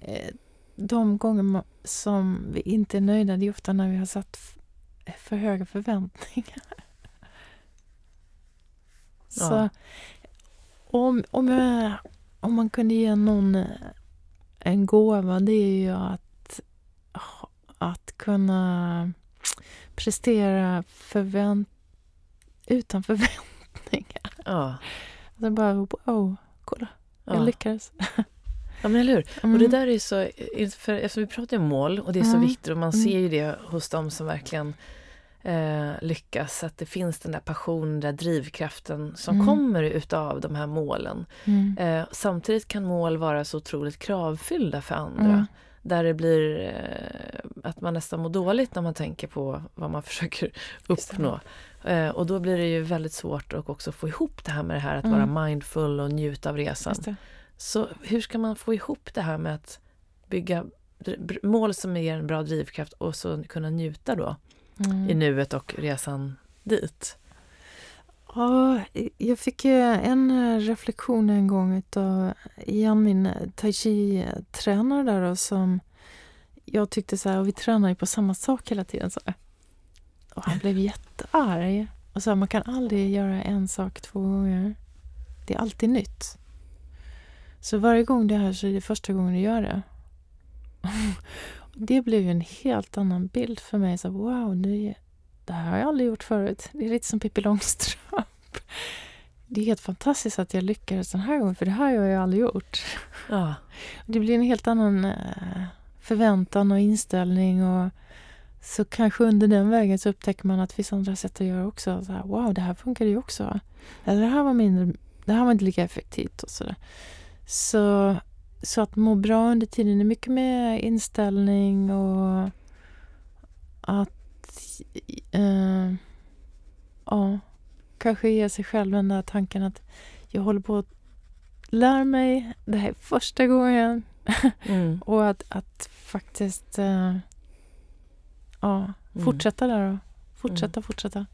Speaker 2: eh, de gånger som vi inte är nöjda. Det är ofta när vi har satt för höga förväntningar. Så
Speaker 1: Ja.
Speaker 2: om, om, jag, om man kunde ge någon eh, en gåva, det är ju att, att kunna prestera förvänt, utan förväntningar.
Speaker 1: Ja.
Speaker 2: Alltså bara, wow, kolla, jag
Speaker 1: Ja.
Speaker 2: lyckades.
Speaker 1: ja, men eller hur?
Speaker 2: Mm.
Speaker 1: Och det där är så, för eftersom vi pratar om mål och det är så
Speaker 2: Mm.
Speaker 1: viktigt och man
Speaker 2: Mm.
Speaker 1: ser ju det hos dem som verkligen eh, lyckas, att det finns den där passionen, den där drivkraften som
Speaker 2: Mm.
Speaker 1: kommer utav de här målen.
Speaker 2: Mm.
Speaker 1: Eh, samtidigt kan mål vara så otroligt kravfyllda för andra.
Speaker 2: Mm.
Speaker 1: Där det blir eh, att man nästan mår dåligt när man tänker på vad man försöker uppnå. Eh, och då blir det ju väldigt svårt att också få ihop det här med det här att
Speaker 2: Mm.
Speaker 1: vara mindful och njuta av resan. Så hur ska man få ihop det här med att bygga mål som ger en bra drivkraft och så kunna njuta då
Speaker 2: Mm.
Speaker 1: i nuet och resan dit?
Speaker 2: Ja, jag fick ju en eh, reflektion en gång utav Jan, min eh, tai chi-tränare där då, som jag tyckte så här, och vi tränar ju på samma sak hela tiden. Så. här. Och han blev jättearg och sa man kan aldrig göra en sak två gånger. Det är alltid nytt. Så varje gång det här så är det första gången du gör det. Det blev ju en helt annan bild för mig. Så wow, det, det här har jag aldrig gjort förut. Det är lite som Pippi Långstrump. Det är helt fantastiskt att jag lyckades den här gången, för det här har jag aldrig gjort.
Speaker 1: Ja,
Speaker 2: Det blir en helt annan eh, förväntan och inställning. Och så kanske under den vägen så upptäcker man att det finns andra sätt att göra också. Så här, wow, det här funkar ju också. Eller det här var mindre, det här var inte lika effektivt och sådär. Så, så att må bra under tiden är mycket med inställning och att eh, ja, kanske ge sig själv den där tanken att jag håller på att lära mig, det här är första gången
Speaker 1: mm.
Speaker 2: och att, att faktiskt eh, ja,
Speaker 1: Mm.
Speaker 2: fortsätta där och fortsätta, fortsätta.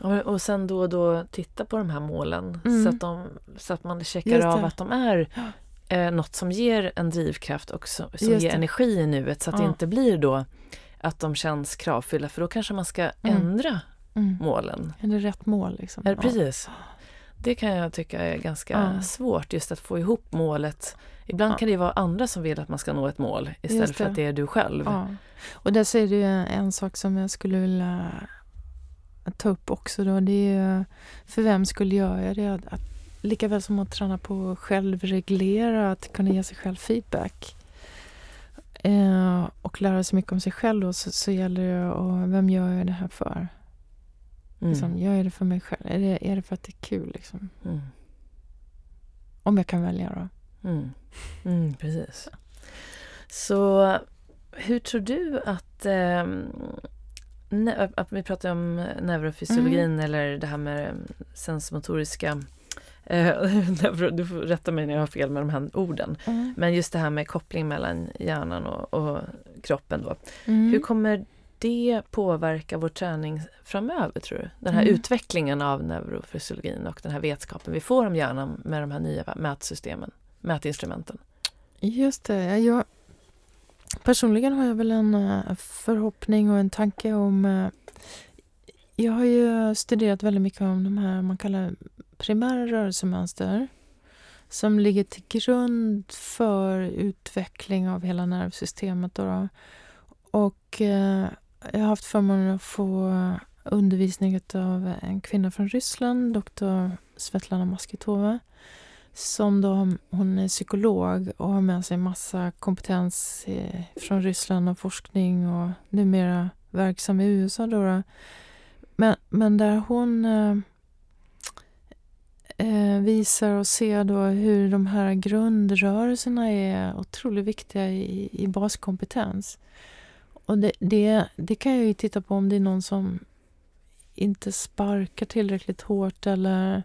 Speaker 1: Ja, men- Och sen då och då titta på de här målen
Speaker 2: Mm.
Speaker 1: så, att de, så att man checkar av att de är eh, något som ger en drivkraft och som, som ger
Speaker 2: det.
Speaker 1: energi i nuet så att det
Speaker 2: Ja.
Speaker 1: inte blir då att de känns kravfyllda för då kanske man ska
Speaker 2: Mm.
Speaker 1: ändra
Speaker 2: Mm.
Speaker 1: målen.
Speaker 2: Är det rätt mål? Liksom?
Speaker 1: Ja, precis. Det kan jag tycka är ganska
Speaker 2: Ja.
Speaker 1: svårt just att få ihop målet. Ibland
Speaker 2: Ja.
Speaker 1: kan det vara andra som vill att man ska nå ett mål istället för
Speaker 2: det.
Speaker 1: att det är du själv.
Speaker 2: Ja. Och där säger du en sak som jag skulle vilja ta upp också. Då. Det är, för vem skulle göra det? Att, att, lika väl som att träna på att självreglera, att kunna ge sig själv feedback eh, och lära sig mycket om sig själv då, så, så gäller det att, vem gör jag det här för?
Speaker 1: Mm.
Speaker 2: Liksom, gör jag det för mig själv? Är det, är det för att det är kul? Liksom?
Speaker 1: Mm.
Speaker 2: Om jag kan välja då.
Speaker 1: Mm. Mm, precis. Så hur tror du att... ehm, att vi pratar om neurofysiologin
Speaker 2: Mm.
Speaker 1: eller det här med sensmotoriska... Eh, du får rätta mig när jag har fel med de här orden. Men just det här med koppling mellan hjärnan och, och kroppen då.
Speaker 2: Mm.
Speaker 1: Hur kommer det påverka vår träning framöver tror du? Den här
Speaker 2: Mm.
Speaker 1: utvecklingen av neurofysiologin och den här vetskapen vi får om hjärnan med de här nya mätsystemen, mätinstrumenten.
Speaker 2: Just det. Jag, personligen har jag väl en eh, förhoppning och en tanke om... eh, Jag har ju studerat väldigt mycket om de här man kallar primära rörelsemönster som ligger till grund för utveckling av hela nervsystemet. Då då. Och eh, jag har haft förmånen att få undervisning av en kvinna från Ryssland, doktor Svetlana Maskitova som då, hon är psykolog och har med sig massa kompetens eh, från Ryssland och forskning och numera verksam i USA. Då, då. Men, men där hon eh, Eh, visar och ser då hur de här grundrörelserna är otroligt viktiga i, i baskompetens. Och det, det, det kan jag ju titta på om det är någon som inte sparkar tillräckligt hårt eller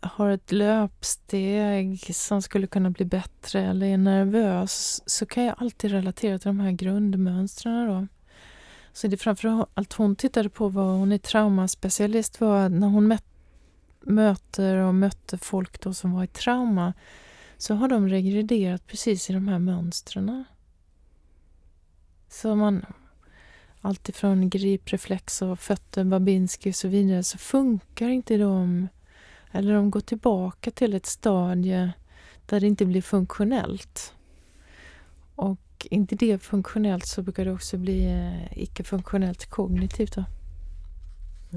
Speaker 2: har ett löpsteg som skulle kunna bli bättre eller är nervös så kan jag alltid relatera till de här grundmönstren. Då. Så det framförallt hon tittade på var, hon är traumaspecialist var när hon mätte möter och mötte folk då som var i trauma så har de regrederat precis i de här mönstren. Så man alltifrån gripreflex och fötter, Babinski och så vidare så funkar inte de eller de går tillbaka till ett stadie där det inte blir funktionellt. Och inte det funktionellt så brukar det också bli eh, icke-funktionellt kognitivt. Då.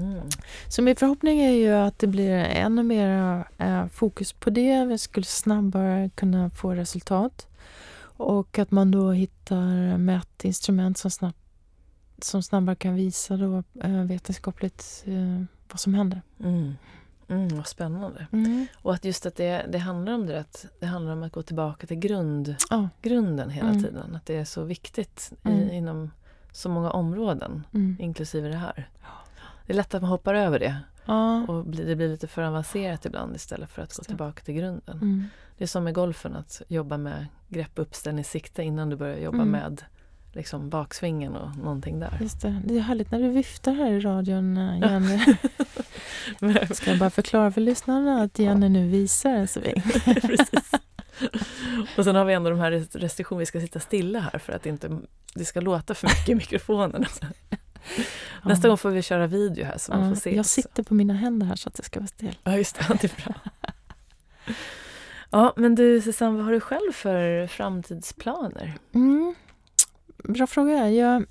Speaker 1: Mm.
Speaker 2: Så min förhoppning är ju att det blir ännu mer eh, fokus på det. Vi skulle snabbare kunna få resultat. Och att man då hittar mätinstrument som snabbt som snabbare kan visa då, eh, vetenskapligt eh, vad som händer.
Speaker 1: Mm. Mm, vad spännande. Mm. Och att just att det, det handlar om det, att det handlar om att gå tillbaka till grund, oh. grunden hela mm. tiden. Att det är så viktigt i, mm. inom så många områden, mm. inklusive det här. Det är lätt att man hoppar över det. Ja. Och det blir lite för avancerat ibland istället för att gå tillbaka till grunden. Mm. Det är som med golfen, att jobba med grepp, uppställning, sikte innan du börjar jobba mm. med liksom baksvingen och någonting där.
Speaker 2: Just det. det är härligt när du viftar här i radion, eh, Jenny. Ska jag bara förklara för lyssnarna att Jenny nu visar en sving. Precis.
Speaker 1: Och sen har vi ändå de här restriktionerna, vi ska sitta stilla här för att inte det ska låta för mycket i mikrofonen. Nästa gång får vi köra video här så man får se.
Speaker 2: Jag sitter på mina händer här så att det ska vara still.
Speaker 1: Ja, just det. Det är bra. Ja, men du Susanne, vad har du själv för framtidsplaner?
Speaker 2: Mm. Bra fråga. Jag,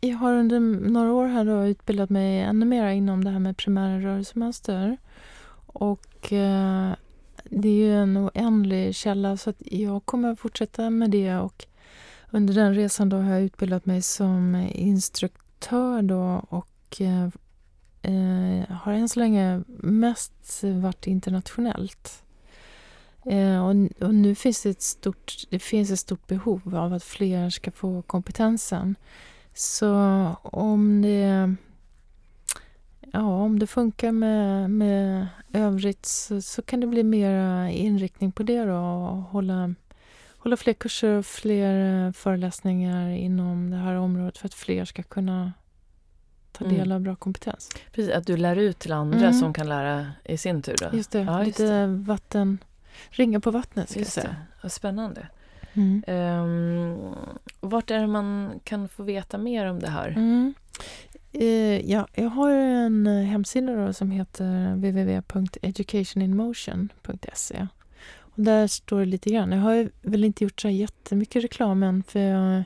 Speaker 2: jag har under några år här då utbildat mig ännu mer inom det här med primära rörelsemönster. Och eh, det är ju en oändlig källa så att jag kommer fortsätta med det och under den resan då har jag utbildat mig som instruktör då och eh, eh har än så länge mest varit internationellt. Eh, och, och, nu finns det ett stort, det finns ett stort behov av att fler ska få kompetensen. Så om det, ja, om det funkar med, med övrigt så, så kan det bli mer inriktning på det då och hålla, hålla fler kurser och fler föreläsningar inom det här området för att fler ska kunna ta del mm. av bra kompetens.
Speaker 1: Precis, att du lär ut till andra mm. som kan lära i sin tur. Då.
Speaker 2: Just det, ja, lite just det. vatten Ringa på vattnet, ska Just jag säga.
Speaker 1: Det. Spännande. Mm. Um, vart är det man kan få veta mer om det här? Mm.
Speaker 2: Uh, ja, jag har en hemsida som heter www.educationinmotion.se. Och där står det lite grann. Jag har väl inte gjort så jättemycket reklam än för jag,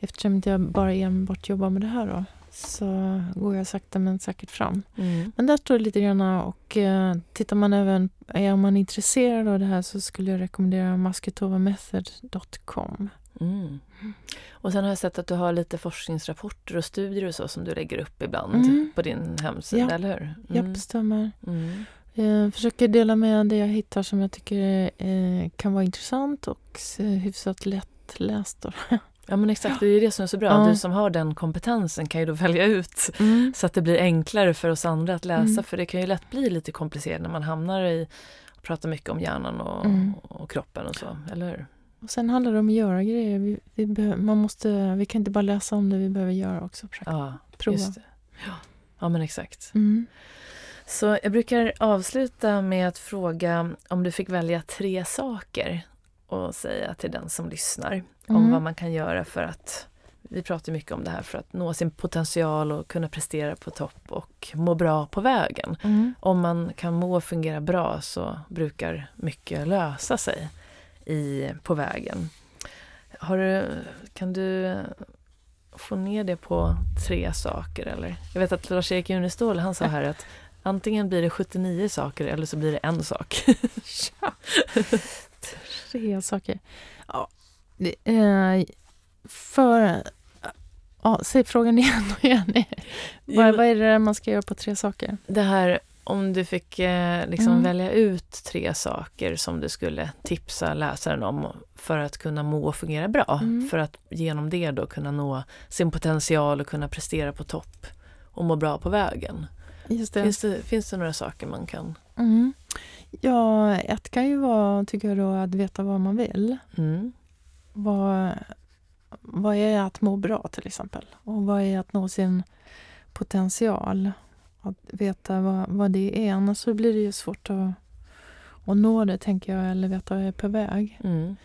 Speaker 2: eftersom jag bara enbart jobbar med det här. Då så går jag sakta men säkert fram. Mm. Men där står det lite grann och eh, tittar man även, är man intresserad av det här så skulle jag rekommendera masketovamethod.com. Mm.
Speaker 1: Och sen har jag sett att du har lite forskningsrapporter och studier och så som du lägger upp ibland mm. på din hemsida, ja. eller hur?
Speaker 2: Mm. Japp, stämmer. Mm. Jag försöker dela med det jag hittar som jag tycker eh, kan vara intressant och hyfsat lättläst.
Speaker 1: Ja men exakt, det är det som är så bra. Ja. Du som har den kompetensen kan ju då välja ut mm. så att det blir enklare för oss andra att läsa. Mm. För det kan ju lätt bli lite komplicerat när man hamnar i att prata mycket om hjärnan och, mm. och kroppen och så, eller hur?
Speaker 2: Och sen handlar det om att göra grejer. Vi, vi, behöver, man måste, vi kan inte bara läsa om det, vi behöver göra också.
Speaker 1: Ja, prova. Just det. Ja. ja men exakt. Så jag brukar avsluta med att fråga om du fick välja tre saker och säga till den som lyssnar om mm. vad man kan göra för att vi pratar mycket om det här för att nå sin potential och kunna prestera på topp och må bra på vägen. Mm. Om man kan må och fungera bra så brukar mycket lösa sig i, på vägen. Har du, kan du få ner det på tre saker? Eller? Jag vet att Lars-Erik Unestål han sa här att antingen blir det 79 saker eller så blir det en sak.
Speaker 2: tre saker. Ja, Eh, för... Ja, säg frågan igen och igen. vad, vad är det man ska göra på tre saker?
Speaker 1: Det här om du fick eh, liksom mm. välja ut tre saker som du skulle tipsa läsaren om för att kunna må och fungera bra. Mm. För att genom det då kunna nå sin potential och kunna prestera på topp och må bra på vägen. Just det. Finns, det, finns det några saker man kan...
Speaker 2: Mm. Ja, ett kan ju vara, tycker jag då, att veta vad man vill. Mm. Vad, vad är att må bra till exempel? Och vad är att nå sin potential? Att veta vad, vad det är, annars så blir det ju svårt att, att nå det, tänker jag, eller veta vad jag är på väg. Mm.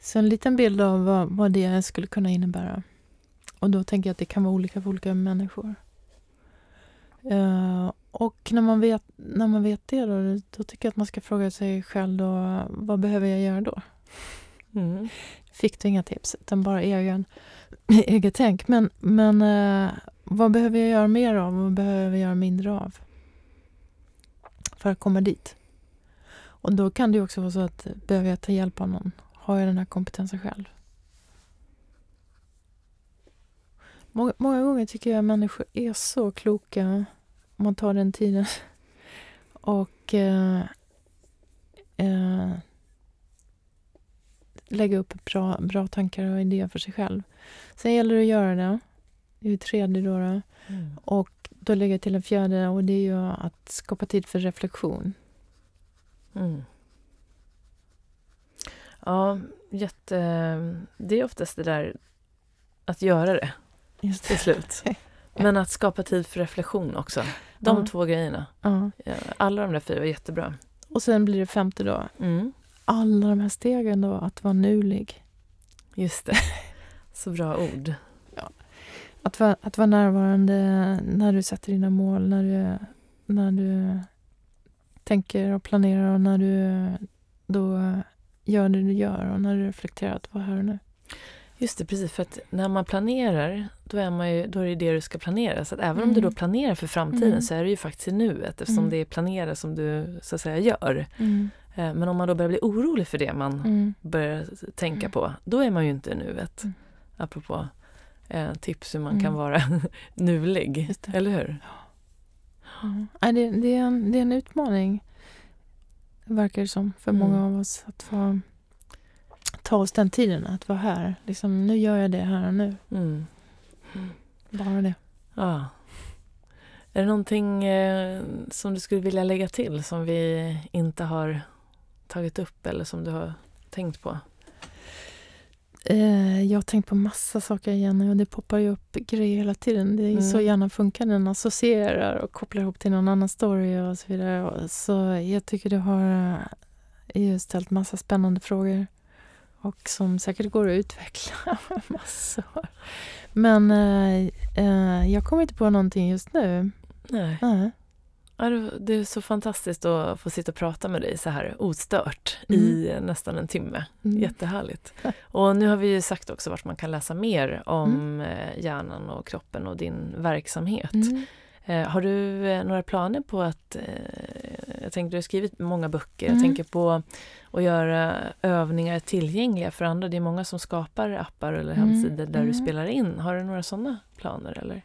Speaker 2: Så en liten bild av vad, vad det skulle kunna innebära. Och då tänker jag att det kan vara olika för olika människor. Uh, och när man, vet, när man vet det då, då tycker jag att man ska fråga sig själv då, vad behöver jag göra då? Mm fick du inga tips, utan bara egen, eget tänk. Men, men eh, vad behöver jag göra mer av och vad behöver jag göra mindre av? För att komma dit. Och då kan det också vara så att behöver jag ta hjälp av någon? Har jag den här kompetensen själv? Många, många gånger tycker jag att människor är så kloka om man tar den tiden. Och eh, eh, lägga upp bra, bra tankar och idéer för sig själv. Sen gäller det att göra det. Det är tredje då. då. Mm. Och då lägger jag till en fjärde och det är ju att skapa tid för reflektion.
Speaker 1: Mm. Ja, jätte... Det är oftast det där att göra det Just till slut. Men att skapa tid för reflektion också. De ja. två grejerna. Ja. Alla de där fyra är jättebra.
Speaker 2: Och sen blir det femte då. Mm. Alla de här stegen då, att vara nulig.
Speaker 1: Just det. Så bra ord.
Speaker 2: Ja. Att, vara, att vara närvarande när du sätter dina mål, när du, när du tänker och planerar och när du då gör det du gör och när du reflekterar att vara här och nu.
Speaker 1: Just det, precis. För att när man planerar, då är, man ju, då är det det du ska planera. Så att även mm. om du då mm. planerar för framtiden mm. så är det ju faktiskt i nuet eftersom mm. det är planera som du så att säga gör. Mm. Eh, men om man då börjar bli orolig för det man mm. börjar tänka på, då är man ju inte i nuet. Mm. Apropå eh, tips hur man kan vara nulig, eller hur?
Speaker 2: Ja. det, det, är en, det är en utmaning, verkar det som, för många av oss att få ta oss den tiden att vara här. Liksom, nu gör jag det här och nu. Mm. Bara det.
Speaker 1: Ja. Är det någonting eh, som du skulle vilja lägga till som vi inte har tagit upp eller som du har tänkt på?
Speaker 2: Eh, jag har tänkt på massa saker Jenny och det poppar ju upp grejer hela tiden. Det är mm. så gärna funkar den associerar och kopplar ihop till någon annan story och så vidare. Så jag tycker du har eh, ställt massa spännande frågor och som säkert går att utveckla massor. Men eh, eh, jag kommer inte på någonting just nu.
Speaker 1: Nej. Nej. Ja, det är så fantastiskt att få sitta och prata med dig så här ostört mm. i nästan en timme. Mm. Jättehärligt. Och nu har vi ju sagt också vart man kan läsa mer om mm. Eh, hjärnan och kroppen och din verksamhet. Mm. Eh, har du eh, några planer på att, eh, jag tänker du har skrivit många böcker, mm. jag tänker på att göra övningar tillgängliga för andra. Det är många som skapar appar eller mm. hemsidor där mm. du spelar in. Har du några sådana planer eller?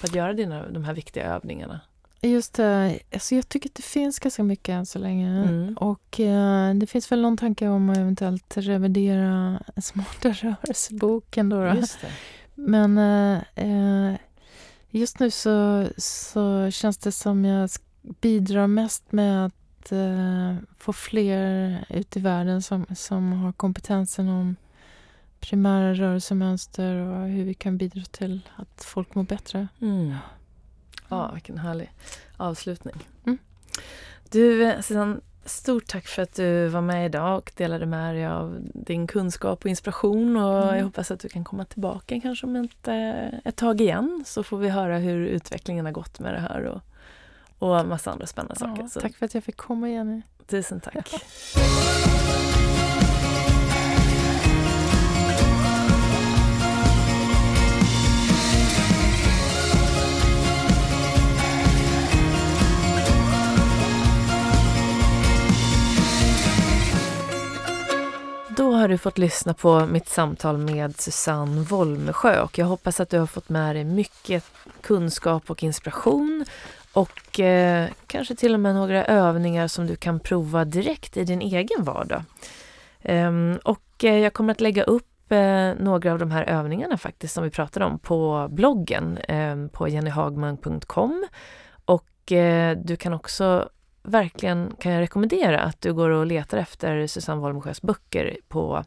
Speaker 1: På att göra dina, de här viktiga övningarna?
Speaker 2: Just det, alltså jag tycker att det finns ganska mycket än så länge. Mm. Och eh, det finns väl någon tanke om att eventuellt revidera Smarta rörelseboken då. då. Men eh, Just nu så, så känns det som jag bidrar mest med att eh, få fler ut i världen som, som har kompetensen om primära rörelsemönster och hur vi kan bidra till att folk mår bättre.
Speaker 1: Mm. Ja, vilken härlig avslutning. Mm. Du, eh, Susanne, Stort tack för att du var med idag och delade med dig av din kunskap och inspiration. Och mm. Jag hoppas att du kan komma tillbaka kanske om ett, ett tag igen så får vi höra hur utvecklingen har gått med det här och, och massa andra spännande ja, saker. Så.
Speaker 2: Tack för att jag fick komma Jenny.
Speaker 1: Tusen tack. Då har du fått lyssna på mitt samtal med Susanne Wolmesjö och jag hoppas att du har fått med dig mycket kunskap och inspiration och eh, kanske till och med några övningar som du kan prova direkt i din egen vardag. Ehm, och eh, jag kommer att lägga upp eh, några av de här övningarna faktiskt som vi pratade om på bloggen ehm, på jennyhagman.com och eh, du kan också verkligen kan jag rekommendera att du går och letar efter Susanne Wolmsjös böcker på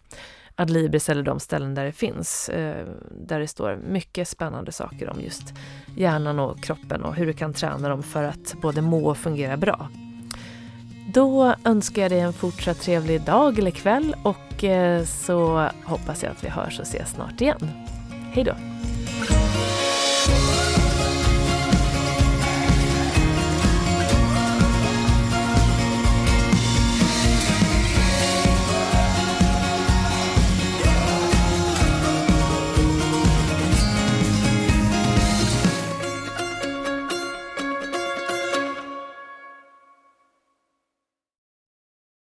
Speaker 1: Adlibris eller de ställen där det finns. Eh, där det står mycket spännande saker om just hjärnan och kroppen och hur du kan träna dem för att både må och fungera bra. Då önskar jag dig en fortsatt trevlig dag eller kväll och eh, så hoppas jag att vi hörs och ses snart igen. Hej då!